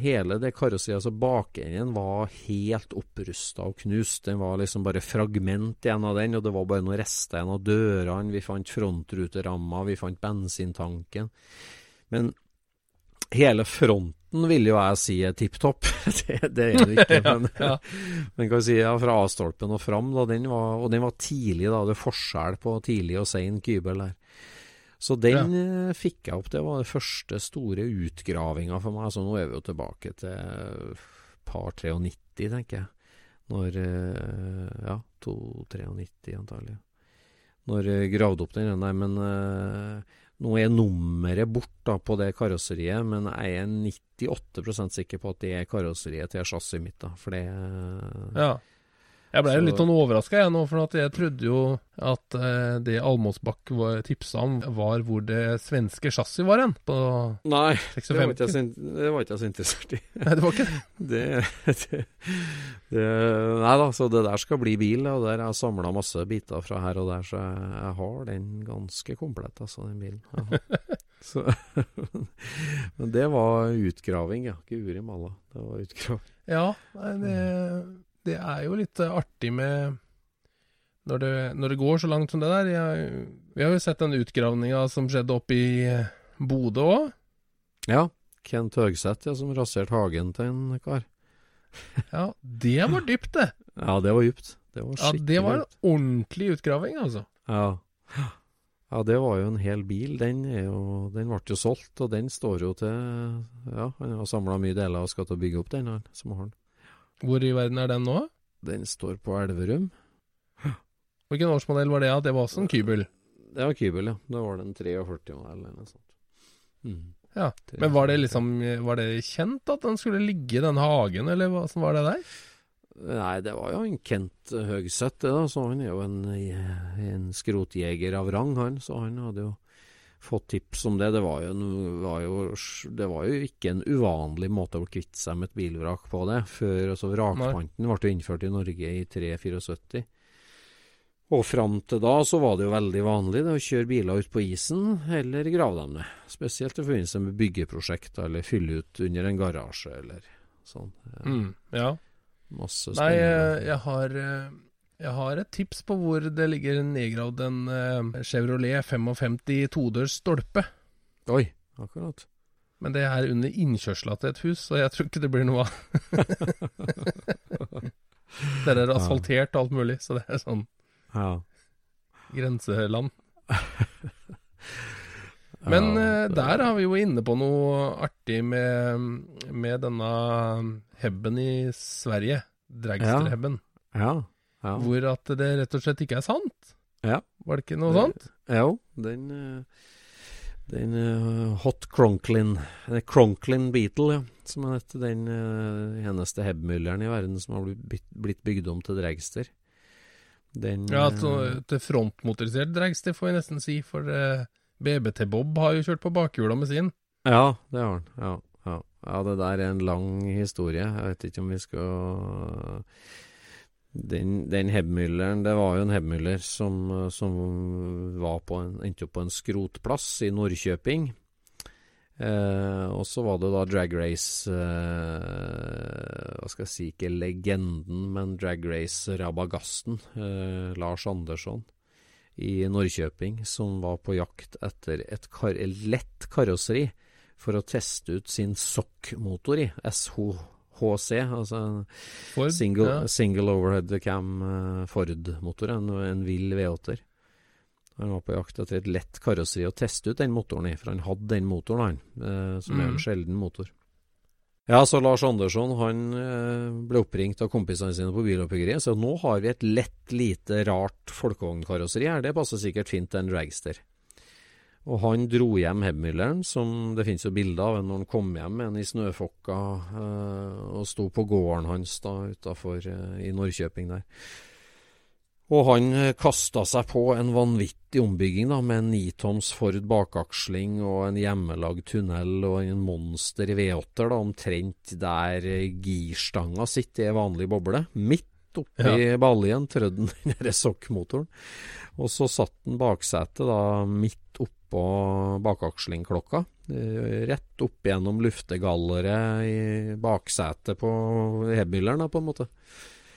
hele det karosseriet. Altså bakenden var helt opprusta og knust. Den var liksom bare fragment igjen av den, og det var bare noen rester igjen av dørene. Vi fant frontruteramma, vi fant bensintanken. Men hele fronten vil jo jeg si er tipp topp. det, det, er det ikke. Men, ja, men kan vi si ja, fra A-stolpen og fram, da, den var, og den var tidlig. da, Det er forskjell på tidlig og sein kybel der. Så den ja. fikk jeg opp. Det var den første store utgravinga for meg. Så nå er vi jo tilbake til par 93, tenker jeg. Når eh, Ja, 293 antagelig. Når jeg gravde opp den der. Men eh, nå er nummeret bort da på det karosseriet, men jeg er 98% sikker på at det er karosseriet til chassiset mitt. da, for det
Ja. Jeg ble
Så-
litt sånn overraska jeg nå, for jeg trodde jo at eh, det Almåsbakk tipsa om, var hvor det svenske chassis var hen, på
Nei, det var,
56.
ikke så, in- det var ikke jeg så interessert i.
Nei, det var ikke det.
Det, det, det Nei da, så det der skal bli bil, og der har jeg samla masse biter fra her og der, så jeg, jeg har den ganske komplett, altså, den bilen. Så, men det var utgraving, ja. Ikke uri malla. Det var utgraving.
Ja, nei, det, det er jo litt eh, artig med når det, når det går så langt som det der. Jeg, vi har jo sett den utgravninga som skjedde oppe i eh, Bodø òg.
Ja. Kent Høgseth, ja, som raserte hagen til en kar.
Ja, det var dypt, det.
Ja, det var dypt. Det var
Ja, det var en ordentlig utgraving, altså.
Ja. ja, det var jo en hel bil. Den, jo, den ble jo solgt, og den står jo til Ja, han har samla mye deler og skal til å bygge opp den, han som har den.
Hvor i verden er den nå?
Den står på Elverum.
Hvilken årsmodell var det? at det var også en kybel.
Det var Kybel, ja. Det var den 43-modellen eller noe sånt. Mm.
Ja, Men var det liksom Var det kjent at den skulle ligge i den hagen, eller som var det der?
Nei, det var jo en Kent Høgseth, det da. Så han er jo en, en skrotjeger av rang, han. Så han hadde jo fått tips om det. Det var jo, var jo, det var jo ikke en uvanlig måte å kvitte seg med et bilvrak på det. Før altså vrakpanten ble jo innført i Norge i 374. Og fram til da så var det jo veldig vanlig det, å kjøre biler ut på isen, eller grave dem ned. Spesielt i forbindelse med byggeprosjekter, eller fylle ut under en garasje, eller sånn.
Mm, ja.
Masse spennende.
Nei, jeg har eh, Jeg har et tips på hvor det ligger nedgravd en uh, Chevrolet 55 todørs stolpe.
Oi, akkurat.
Men det er under innkjørsla til et hus, så jeg tror ikke det blir noe av. Der er asfaltert og alt mulig, så det er sånn
Ja.
grenseland. Men eh, der har vi jo inne på noe artig med, med denne hebben i Sverige. Dragster-hebben.
Ja. ja.
Hvor at det rett og slett ikke er sant.
Ja.
Var det ikke noe
Det-
sånt?
Jo, den eh, Den uh, Hot Cronklin eh, Cronklin Beetle, ja. Som er dette, den uh, eneste hebmylleren i verden som har blitt, blitt bygd om til dragster. Den
Ja,
eh,
til, til frontmotorisert dragster får jeg nesten si, for uh, BBT-Bob har jo kjørt på bakhjula med sin.
Ja, det har den. Ja, ja. ja, det der er en lang historie. Jeg vet ikke om vi skal Den, den hebmylleren, det var jo en hebmyller som, som en, endte opp på en skrotplass i Norrköping. Eh, og så var det da drag race eh, Hva skal jeg si, ikke legenden, men drag race Rabagasten, eh, Lars Andersson i Norrköping, som var på jakt etter et kar lett karosseri for å teste ut sin SOC-motor i, SHC, altså
Ford,
single,
ja.
single overhead cam eh, Ford-motor, en, en vill V8-er. Han var på jakt etter et lett karosseri å teste ut den motoren i, for han hadde den motoren, han, eh, som er
Mm.
en sjelden motor. Ja, så Lars Andersson han eh, ble oppringt av kompisene sine på biloppbyggeriet, så nå har vi et lett, lite, rart folkevognkarosseri her. Det passer sikkert fint til en dragster. Og han dro hjem Hebmülleren, som det finnes jo bilder av når han kom hjem med en i snøfokka eh, og sto på gården hans da utafor eh, i Norrköping der. Og han eh, kasta seg på en vanvittig ombygging da, med en nitoms Ford bakaksling og en hjemmelagd tunnel og en monster i V8-er, da, omtrent der girstanga sitter i vanlig boble. Midt oppi baljen trødde han den sokkmotoren. Og så satt den baksetet da midt oppå bakakslingklokka. eh, Rett opp gjennom luftegalleret i baksetet på hebmylleren, da, på en måte.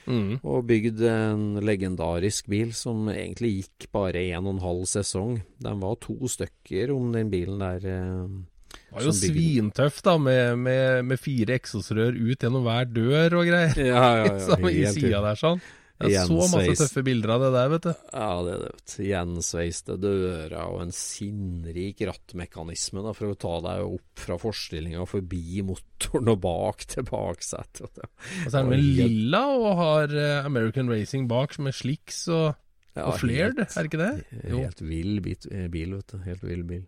Mm.
Og bygd en legendarisk bil som egentlig gikk bare én og en halv sesong. Den var to stykker om den bilen der. eh,
Det var jo svintøff, da, med, med, med fire eksosrør ut gjennom hver dør og greier.
Ja, ja, ja.
I sida der, sånn. Jeg så masse tøffe bilder av det der, vet du.
Ja, det er det. vet du. Gjensveiste dører og en sinnrik rattmekanisme da, for å ta deg opp fra forstillinga forbi motoren og bak til baksetet.
Og så er den lilla og har eh, American Racing bak med slicks og,
Ja,
og flared,
helt-
er det ikke det? Jo.
Helt vill eh, bil, vet du. Helt vill bil.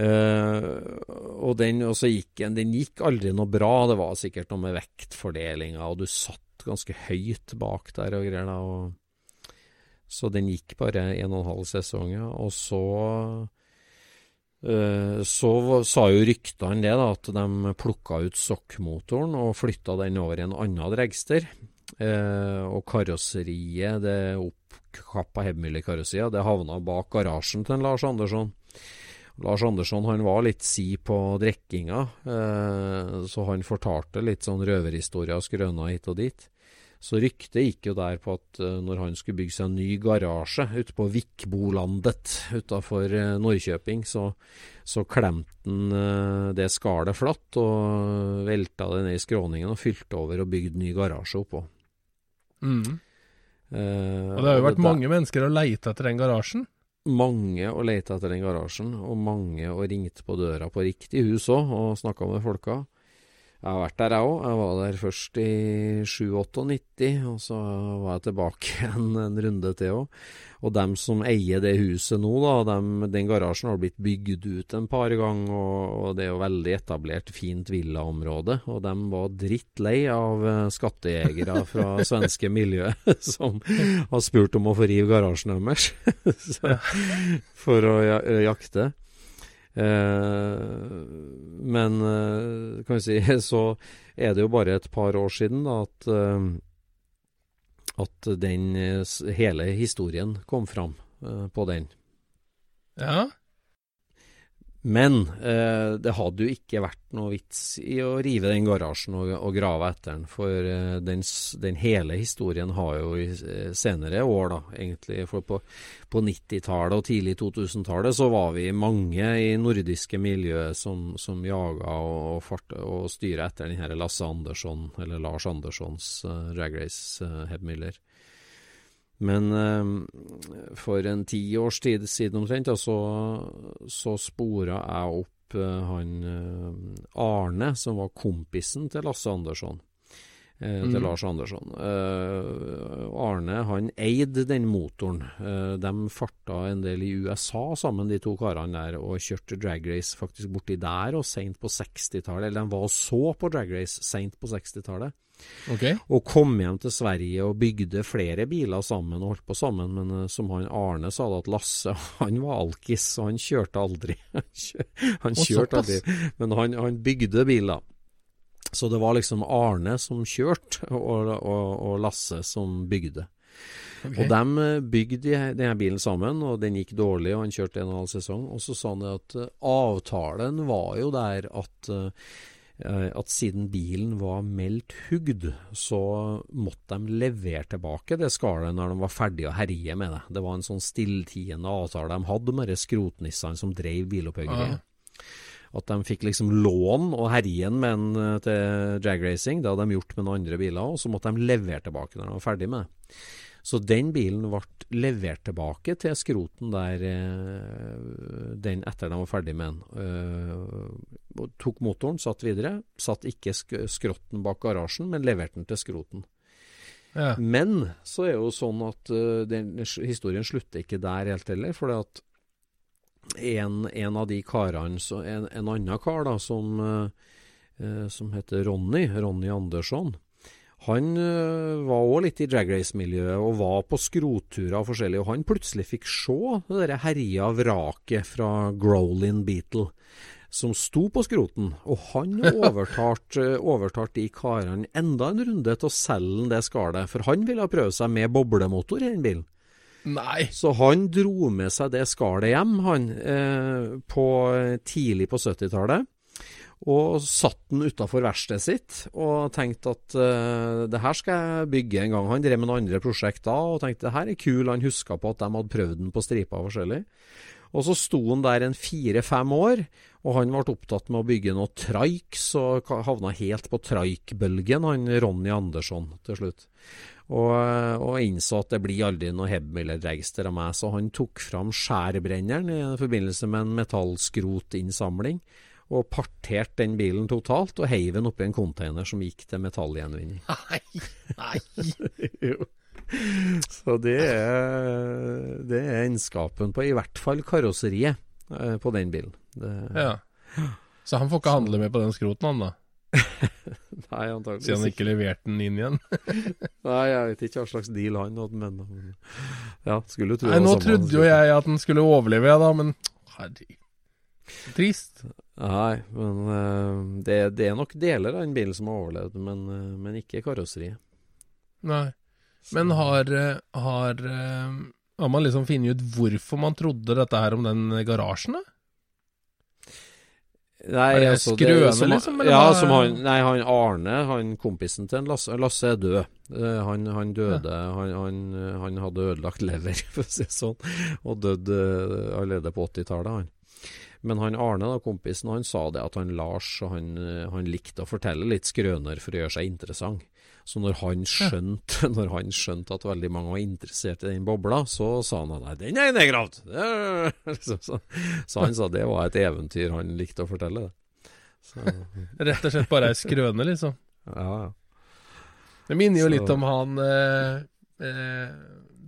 Uh, og den, gikk den gikk aldri noe bra. Det var sikkert noe med vektfordelinga, og du satt ganske høyt bak der og greier. da, og Så den gikk bare en og en halv sesong. Og så uh, så sa jo ryktene det, da, at de plukka ut sokkmotoren og flytta den over i en annen dregster. Uh, og karosseriet, det oppkappa Hebmüller-karosseriet, det havna bak garasjen til Lars Andersson. Lars Andersson han var litt si på drikkinga, eh, så han fortalte litt sånn røverhistorier og skrøner hit og dit. Så ryktet gikk jo der på at eh, når han skulle bygge seg en ny garasje ute på Vikbolandet utafor eh, Norrköping, så, så klemte han eh, det skallet flatt og velta det ned i skråningen og fylte over og bygde ny garasje oppå.
Mm.
Eh,
Og det har jo vært
det,
mange mennesker og leita etter den garasjen.
mange og leita etter den garasjen, og mange og ringte på døra på riktig hus òg, og snakka med folka. Jeg har vært der, jeg òg. Jeg var der først i 97-98, og så var jeg tilbake en, en runde til òg. Og dem som eier det huset nå, da, dem, den garasjen har blitt bygd ut en par ganger, og, og det er jo veldig etablert, fint villaområde. Og dem var drittlei av eh, skattejegere fra svenske miljø som har spurt om å få rive garasjen deres for å jakte. Eh, men eh, kan vi si, så er det jo bare et par år siden da, at, eh, at den hele historien kom fram på den.
Ja.
Men eh, det hadde jo ikke vært noe vits i å rive den garasjen og, og grave etter den, for eh, den, den hele historien har jo i eh, senere år, da, egentlig, for på, på 90-tallet og tidlig 2000-tallet så var vi mange i nordiske miljø som, som jaga og, og, og styra etter den her Lasse Andersson, eller Lars Anderssons uh, dragrace uh, Hebmüller. Men eh, for en ti års tid siden omtrent, da, så, så spora jeg opp eh, han eh, Arne, som var kompisen til Lasse Andersson. Eh, Til
Mm.
Lars Andersson. Uh, Arne han eide den motoren. Uh, de farta en del i USA sammen, de to karene der, og kjørte drag race faktisk borti der og seint på 60-tallet. Eller de var og så på drag race seint på 60-tallet.
Okay.
Og kom hjem til Sverige og bygde flere biler sammen og holdt på sammen. Men uh, som han Arne sa, da, at Lasse han var alkis, og han kjørte aldri. Han, kjørte aldri, men han, han bygde biler. Så det var liksom Arne som kjørte, og, og, og Lasse som bygde.
Okay.
Og de bygde denne bilen sammen, og den gikk dårlig, og han kjørte en og en halv sesong. Og så sa han at eh, avtalen var jo der at eh, at siden bilen var meldt hugd, så måtte de levere tilbake det skallet når de var ferdige å herje med det. Det var en sånn stilltiende avtale de hadde med de skrotnissene som drev bilopphuggeriet. At de fikk liksom lån og herjen med en til Jag Racing. Det hadde de gjort med noen andre biler og Så måtte de levere tilbake når de var ferdig med det. Så den bilen ble levert tilbake til skroten der eh, den etter de var ferdig med den. Eh, tok motoren, satt videre. Satt ikke skrotten bak garasjen, men leverte den til skroten.
Ja.
Men så er jo sånn at eh, den, historien slutter ikke der helt heller. For det at en, en av de karene, så en, en annen kar da, som, eh, eh, som heter Ronny, Ronny Andersson, han eh, var òg litt i drag race-miljøet og var på skroturer og forskjellig, og han plutselig fikk se det der herja vraket fra Growlin Beetle som sto på skroten, og han overtalte overtalt de karene enda en runde til å selge det skallet, for han ville prøve seg med boblemotor i den bilen.
Nei.
Så han dro med seg det skallet hjem, han, eh, på, tidlig på 70-tallet. Og satt den utafor verkstedet sitt og tenkte at uh, det her skal jeg bygge en gang. Han drev med noen andre prosjekter og tenkte det her er kul. Han huska på at de hadde prøvd den på stripa forskjellig. Og så sto han der en fire-fem år, og han ble opptatt med å bygge noe traik, så havna helt på traikbølgen, han Ronny Andersson til slutt. Og, og innså at det blir aldri noe Hebmiller-register av meg, så han tok fram skjærbrenneren i forbindelse med en metallskrotinnsamling, og parterte den bilen totalt, og heiv den oppi en container som gikk til metallgjenvinning.
Nei, nei.
Jo. Så det er, det er på i hvert fall karosseriet eh, på den bilen. Det,
Ja. Så han får ikke handle med på den skroten, han da?
Nei, antakeligvis
Siden han ikke leverte den inn igjen?
Nei, jeg vet ikke hva slags deal han hadde, men Ja, skulle tro
Nei, nå trodde jo jeg at den skulle overleve, da, men herregud. Trist.
Nei, men uh, det, det er nok deler av den bilen som har overlevd, men, uh, men ikke karosseriet.
Nei. Men har, eh, har, har man liksom funnet ut hvorfor man trodde dette her om den garasjen, da?
Nei,
Er det
altså,
skrøne,
som,
liksom,
Ja,
var...
som han Nei, han Arne, han kompisen til Lasse Lasse er død. Eh, Han, han døde han, han, han hadde ødelagt lever, for å si det sånn, og døde eh, allerede på 80-tallet, han. Men han Arne, da, kompisen, han sa det at han Lars han, eh, han likte å fortelle litt skrøner for å gjøre seg interessant. Så når han skjønte, når han skjønte at veldig mange var interessert i den bobla, så sa han nei, den er nedgravd. Det er- Så, så, så han sa det var et eventyr han likte å fortelle. det. Så,
Rett og slett bare ei skrøne, liksom.
ja, ja.
Det minner jo
Så-
litt om han eh, eh,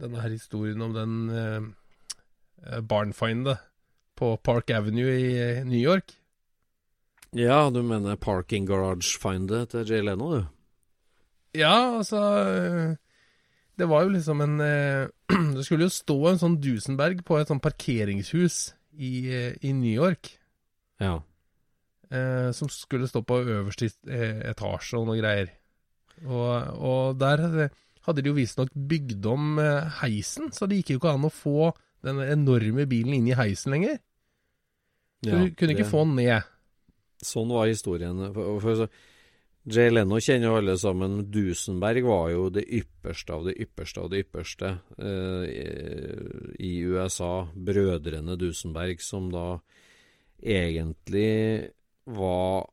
Denne her historien om den eh, eh, barnfindet på Park Avenue i eh, New York.
Ja, du mener parking garage-findet til Jay Leno, du?
Ja, altså eh, Det var jo liksom en eh, Det skulle jo stå en sånn Dusenberg på et sånn parkeringshus i, eh, i New York.
Ja.
eh, som skulle stå på øverste etasje og noe greier. Og, og der hadde- de jo visstnok bygd om heisen, så det gikk jo ikke an å få den enorme bilen inn i heisen lenger. Så du kunne ikke
det-
få den ned.
Sånn var historien. For, for, så- Jay Leno kjenner jo alle sammen. Dusenberg var jo det ypperste av det ypperste av det ypperste eh, i- USA. Brødrene Dusenberg, som da egentlig var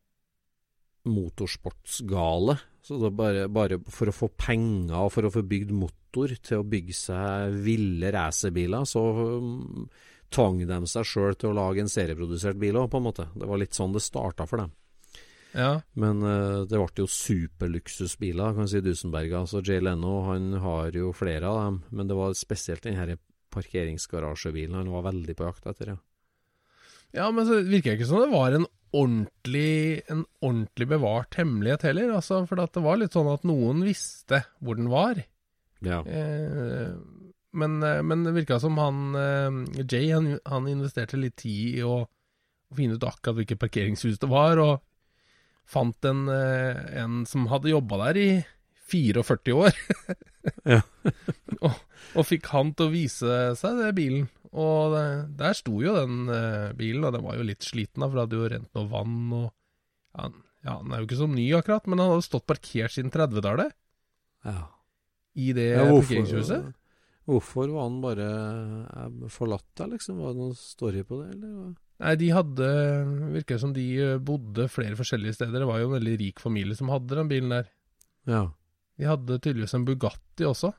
motorsportsgale. Så det bare, bare for å få penger og for å få bygd motor til å bygge seg ville racerbiler, så um, tvang de seg sjøl til å lage en serieprodusert bil òg, på en måte. Det var litt sånn det starta for dem.
Ja,
Men uh, det ble jo superluksusbiler, kan du si, Dusenberga. Så Jay Leno han har jo flere av dem, men det var spesielt den her parkeringsgarasjebilen han var veldig på jakt etter, ja.
ja men så virker det ikke som det var en ordentlig, en ordentlig bevart hemmelighet heller. Altså, for at det var litt sånn at noen visste hvor den var.
Ja.
Eh, men, eh, men det virka som han eh, Jay han, han investerte litt tid i å, å finne ut akkurat hvilket parkeringshus det var, og fant en, eh, en som hadde jobba der i 44 år.
Ja.
og, og fikk han til å vise seg det bilen. Og det, der sto jo den uh, bilen, og den var jo litt sliten, da, for det hadde jo rent noe vann og ja, ja, den er jo ikke så ny akkurat, men han hadde stått parkert siden 30-tallet
ja.
i det
Ja, hvorfor-
parkeringshuset.
Hvorfor var han bare eh, forlatt der, liksom? Var det noen story på det, eller?
Nei, de hadde Virker som de eh, bodde flere forskjellige steder. Det var jo en veldig rik familie som hadde den bilen der.
Ja.
De hadde tydeligvis en Bugatti også,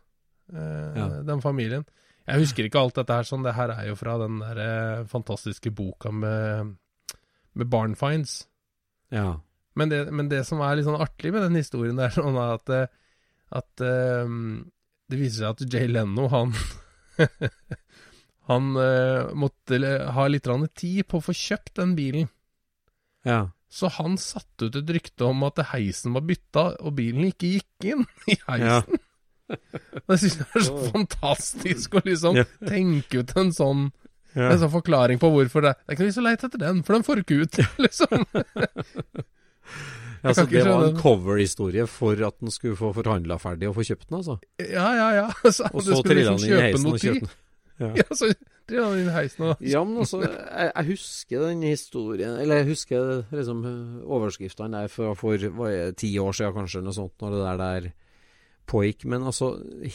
eh,
Ja.
den familien. Jeg husker ikke alt dette her sånn. Det her er jo fra den der eh, fantastiske boka med, med Barn Finds.
Ja.
Men det, men det som er litt sånn artig med den historien, der, er sånn at, eh, at um, det viser seg at Jay Leno, han Han uh, måtte ha litt tid på å få kjøpt den bilen.
Ja.
Så han satte ut et rykte om at heisen var bytta, og bilen ikke gikk inn i
Ja.
heisen. Det syns jeg er så fantastisk å liksom
Ja.
tenke ut en sånn,
Ja.
en sånn forklaring på hvorfor det Det er ikke noe vits å leite etter den, for den får ikke ut, liksom.
Ja, så det var en coverhistorie for at den skulle få forhandla ferdig og få kjøpt den, altså?
Ja, ja, ja. Så
Og så trilla
liksom
han inn i heisen og kjøpte den. Ja.
Ja, så driver han inn heisen og
Ja, men altså, jeg, jeg husker den historien Eller jeg husker liksom overskriftene der for, for hva er det, ti år siden, kanskje, noe sånt, når det der der pågikk. Men altså,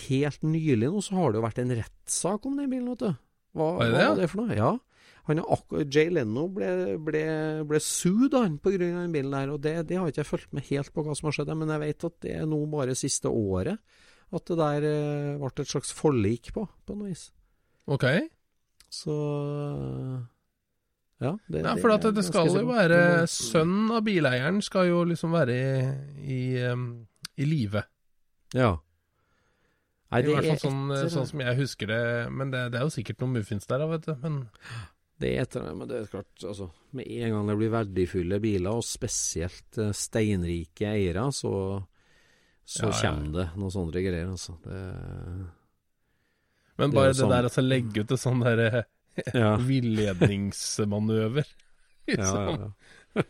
helt nylig nå så har det jo vært en rettssak om den bilen, vet du. Hva,
Var det
hva
det,
for noe? Ja. Han er Jay Leno ble, ble, ble sued han av den bilen der, og det, det har ikke jeg fulgt med helt på hva som har skjedd, men jeg vet at det er nå bare siste året At det der eh, ble et slags forlik på, på noe vis.
Ok.
Så Ja. Det,
Nei, for det, det skal jo være Sønnen av bileieren skal jo liksom være i, i, um, i live.
Ja. Nei,
I
det
hvert
er
fall sånn,
etter-
sånn som jeg husker det. Men det, det er jo sikkert noen muffins der, vet du. Men
Det er etter, men det er klart, altså, med en gang det blir verdifulle biler, og spesielt eh, steinrike eiere, så, så
Ja, ja.
kommer det noen sånne greier, altså. Det,
Men bare
jo
det
sånn-
der altså legge ut en sånn der
ja.
villedningsmanøver.
Ja,
liksom.
ja,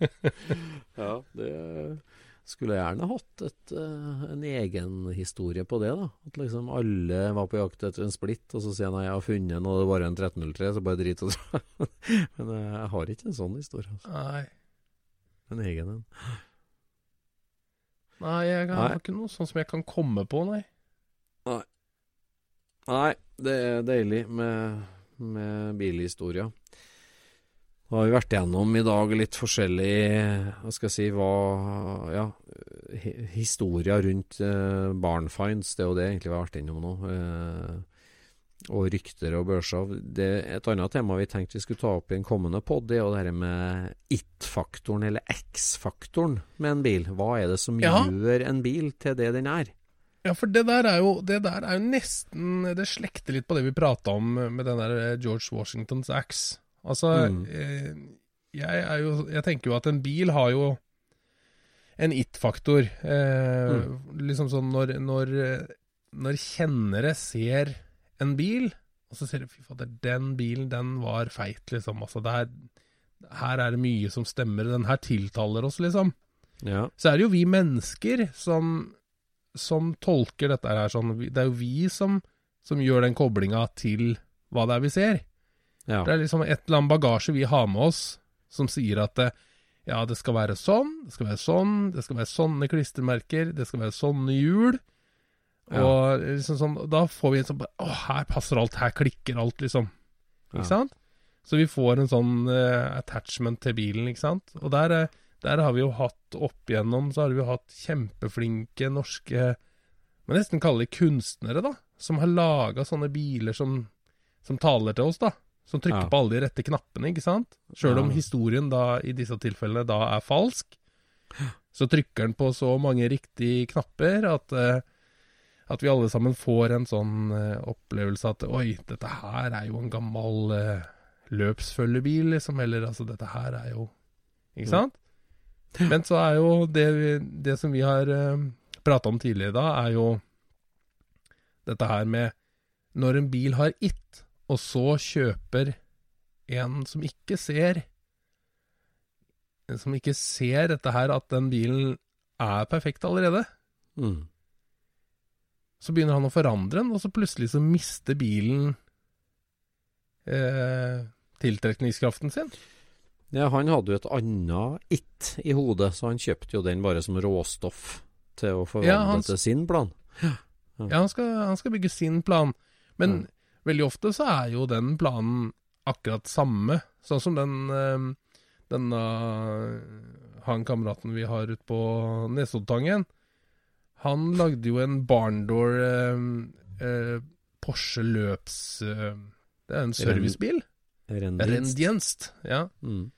ja. ja, det skulle jeg gjerne hatt et, eh, en egen historie på det, da. At liksom alle var på jakt etter en splitt, og så sier han jeg har funnet en, og det er bare en 1303, så bare drit og dra. Men eh, jeg har ikke en sånn historie. Altså.
Nei.
En egen en.
Nei, jeg har
Nei.
ikke noe sånn som jeg kan komme på, nei.
Nei, det er deilig med, med bilhistoria. Da har vi vært gjennom i dag litt forskjellig Hva skal jeg si hva, Ja, Historia rundt eh, barnfinds. Det er jo det egentlig vi har vært innom nå. Eh, og rykter og børser. Det, et annet tema vi tenkte vi skulle ta opp i en kommende pod, det er jo det her med it-faktoren, eller x-faktoren, med en bil. Hva er det som
Ja.
gjør en bil til det den er?
Ja, for det der er jo, det der er jo nesten Det slekter litt på det vi prata om med den der eh, George Washingtons axe. Altså,
Mm.
eh, jeg er jo Jeg tenker jo at en bil har jo en it-faktor. Eh, Liksom sånn når, når, eh, når kjennere ser en bil, og så ser de fy fader, den bilen, den var feit, liksom. Altså, det er, her er det mye som stemmer. Den her tiltaler oss, liksom
Ja.
så er det jo vi mennesker som, som tolker dette her sånn. Det er jo vi som, som gjør den koblinga til hva det er vi ser.
ja.
Det er liksom et eller annet bagasje vi har med oss som sier at det, ja, det skal være sånn, det skal være sånn, det skal være sånne klistremerker, det skal være sånne hjul.
Ja.
Og liksom sånn, da får vi en sånn Å, her passer alt, her klikker alt, liksom.
Ja.
Ikke sant? Så vi får en sånn uh, attachment til bilen, ikke sant. Og der, eh, der har vi jo hatt opp igjennom, så har vi jo hatt kjempeflinke norske Man nesten kaller de kunstnere, da. Som har laga sånne biler som, som taler til oss, da. Som trykker
Ja.
på alle de rette knappene, ikke sant. Sjøl om historien da i disse tilfellene da er falsk, så trykker den på så mange riktige knapper at uh, at vi alle sammen får en sånn uh, opplevelse at oi, dette her er jo en gammel uh, løpsfølgebil, liksom. Eller altså, dette her er jo Ikke sant? Men så er jo det, det som vi har uh, prata om tidligere da, er jo dette her med når en bil har it, og så kjøper en som ikke ser som ikke ser dette her, at den bilen er perfekt allerede
Mm.
så begynner han å forandre den, og så plutselig så mister bilen eh, tiltrekningskraften sin.
Ja, han hadde jo et annet it i hodet, så han kjøpte jo den bare som råstoff til å forvandle
Ja, han-
til sin plan.
Ja, han skal, han skal bygge sin plan, men veldig ofte så er jo den planen akkurat samme. Sånn som den eh, denne han kameraten vi har ute på Nesoddtangen. Han lagde jo en barndoor eh, eh, Porsche løps... Eh, det er en servicebil.
Rendienst.
Ja.
Mm.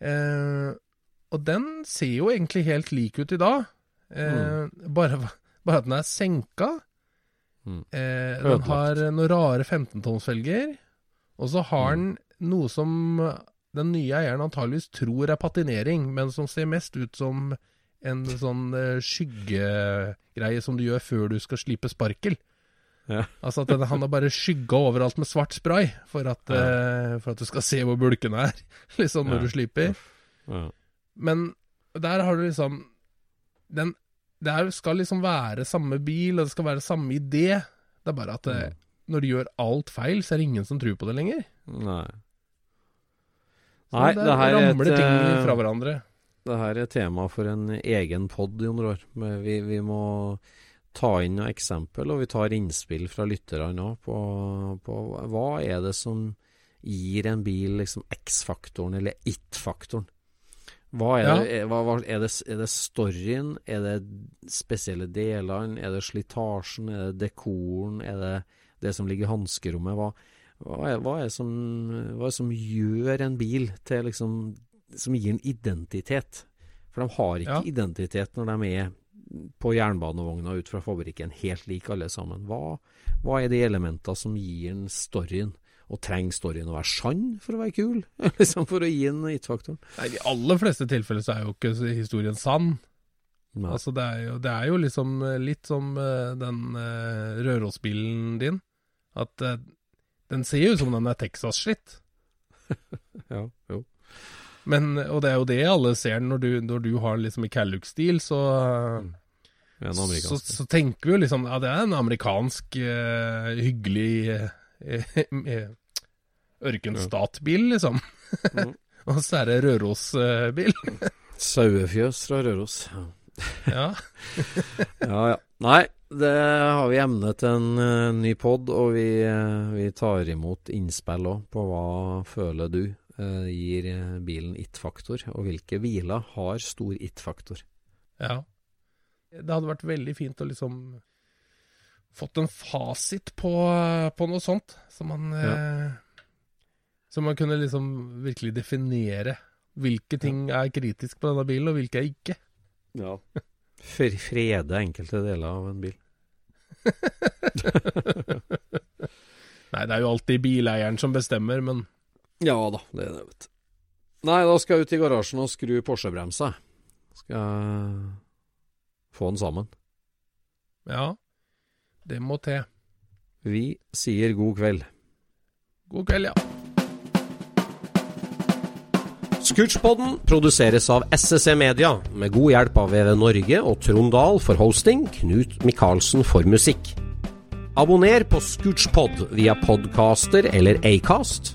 Eh, og den ser jo egentlig helt lik ut i dag. Eh, bare, bare at den er senka.
Mm.
Eh, den har noen rare 15-tomsfelger. Og så har den noe som den nye eieren antageligvis tror er patinering, men som ser mest ut som en sånn eh, skyggegreie som du gjør før du skal slipe sparkel.
Ja.
Altså at den, han har bare skygga overalt med svart spray for at, eh, for at du skal se hvor bulkene er, liksom, når
Ja.
du sliper.
Ja.
Men der har du liksom den, Det skal liksom være samme bil, og det skal være samme idé. Det er bare at eh, når du gjør alt feil, så er det ingen som tror på det lenger.
Nei.
Så
Nei,
der
det her er
ramler
et,
ting
eh,
fra hverandre.
Det her er tema for en egen pod, Jon Roar. Vi, vi må ta inn noen eksempel, og vi tar innspill fra lytterne òg på, på hva er det som gir en bil liksom X-faktoren, eller it-faktoren. Hva er,
Ja.
det, er, hva, er, det, er det storyen? Er det spesielle delene? Er det slitasjen? Er det dekoren? Er det det som ligger i hanskerommet? Hva, hva, er, hva, er som, hva er det som gjør en bil til liksom Som gir en identitet? For de har ikke
Ja.
identitet når de er på jernbanevogna ut fra fabrikken, helt like alle sammen. Hva, hva er de elementene som gir en storyen? Og trenger storyen å være sann for å være kul? liksom For å gi en it-faktoren?
I de aller fleste tilfeller så er jo ikke historien sann.
Nei.
Altså, det er jo, det er jo liksom eh, litt som eh, den uh, Rørosbilen din. At uh, den ser jo ut som den er Texas-slitt.
Ja, jo.
Men, og det er jo det alle ser når du, når du har liksom i Calluck-stil, så,
Det er
så, så tenker vi jo liksom Ja, det er en amerikansk, uh, hyggelig uh, eh, ørkenstatbil, liksom.
Mm.
og så er det Røros-bil.
Sauefjøs fra Røros. Ja.
ja.
ja, ja. Nei, det har vi emne til en uh, ny pod, og vi, uh, vi tar imot innspill òg på hva føler du eh, gir eh, bilen it-faktor, og hvilke biler har stor it-faktor.
Ja. Det hadde vært veldig fint å liksom fått en fasit på, på noe sånt, så man eh, Så man kunne liksom virkelig definere hvilke ting er kritisk på denne bilen, og hvilke er ikke.
Ja. For frede enkelte deler av en bil.
Nei, det er jo alltid bileieren som bestemmer, men
Ja da, det er det, vet du. Nei, da skal jeg ut i garasjen og skru Porsche-bremsa. Skal jeg få den sammen.
ja. Det må til.
Vi sier god kveld.
God kveld, ja.
Scootspodden produseres av SSC Media, med god hjelp av VV Norge og Trond Dahl for hosting, Knut Micaelsen for musikk. Abonner på Scootspod via podcaster eller Acast,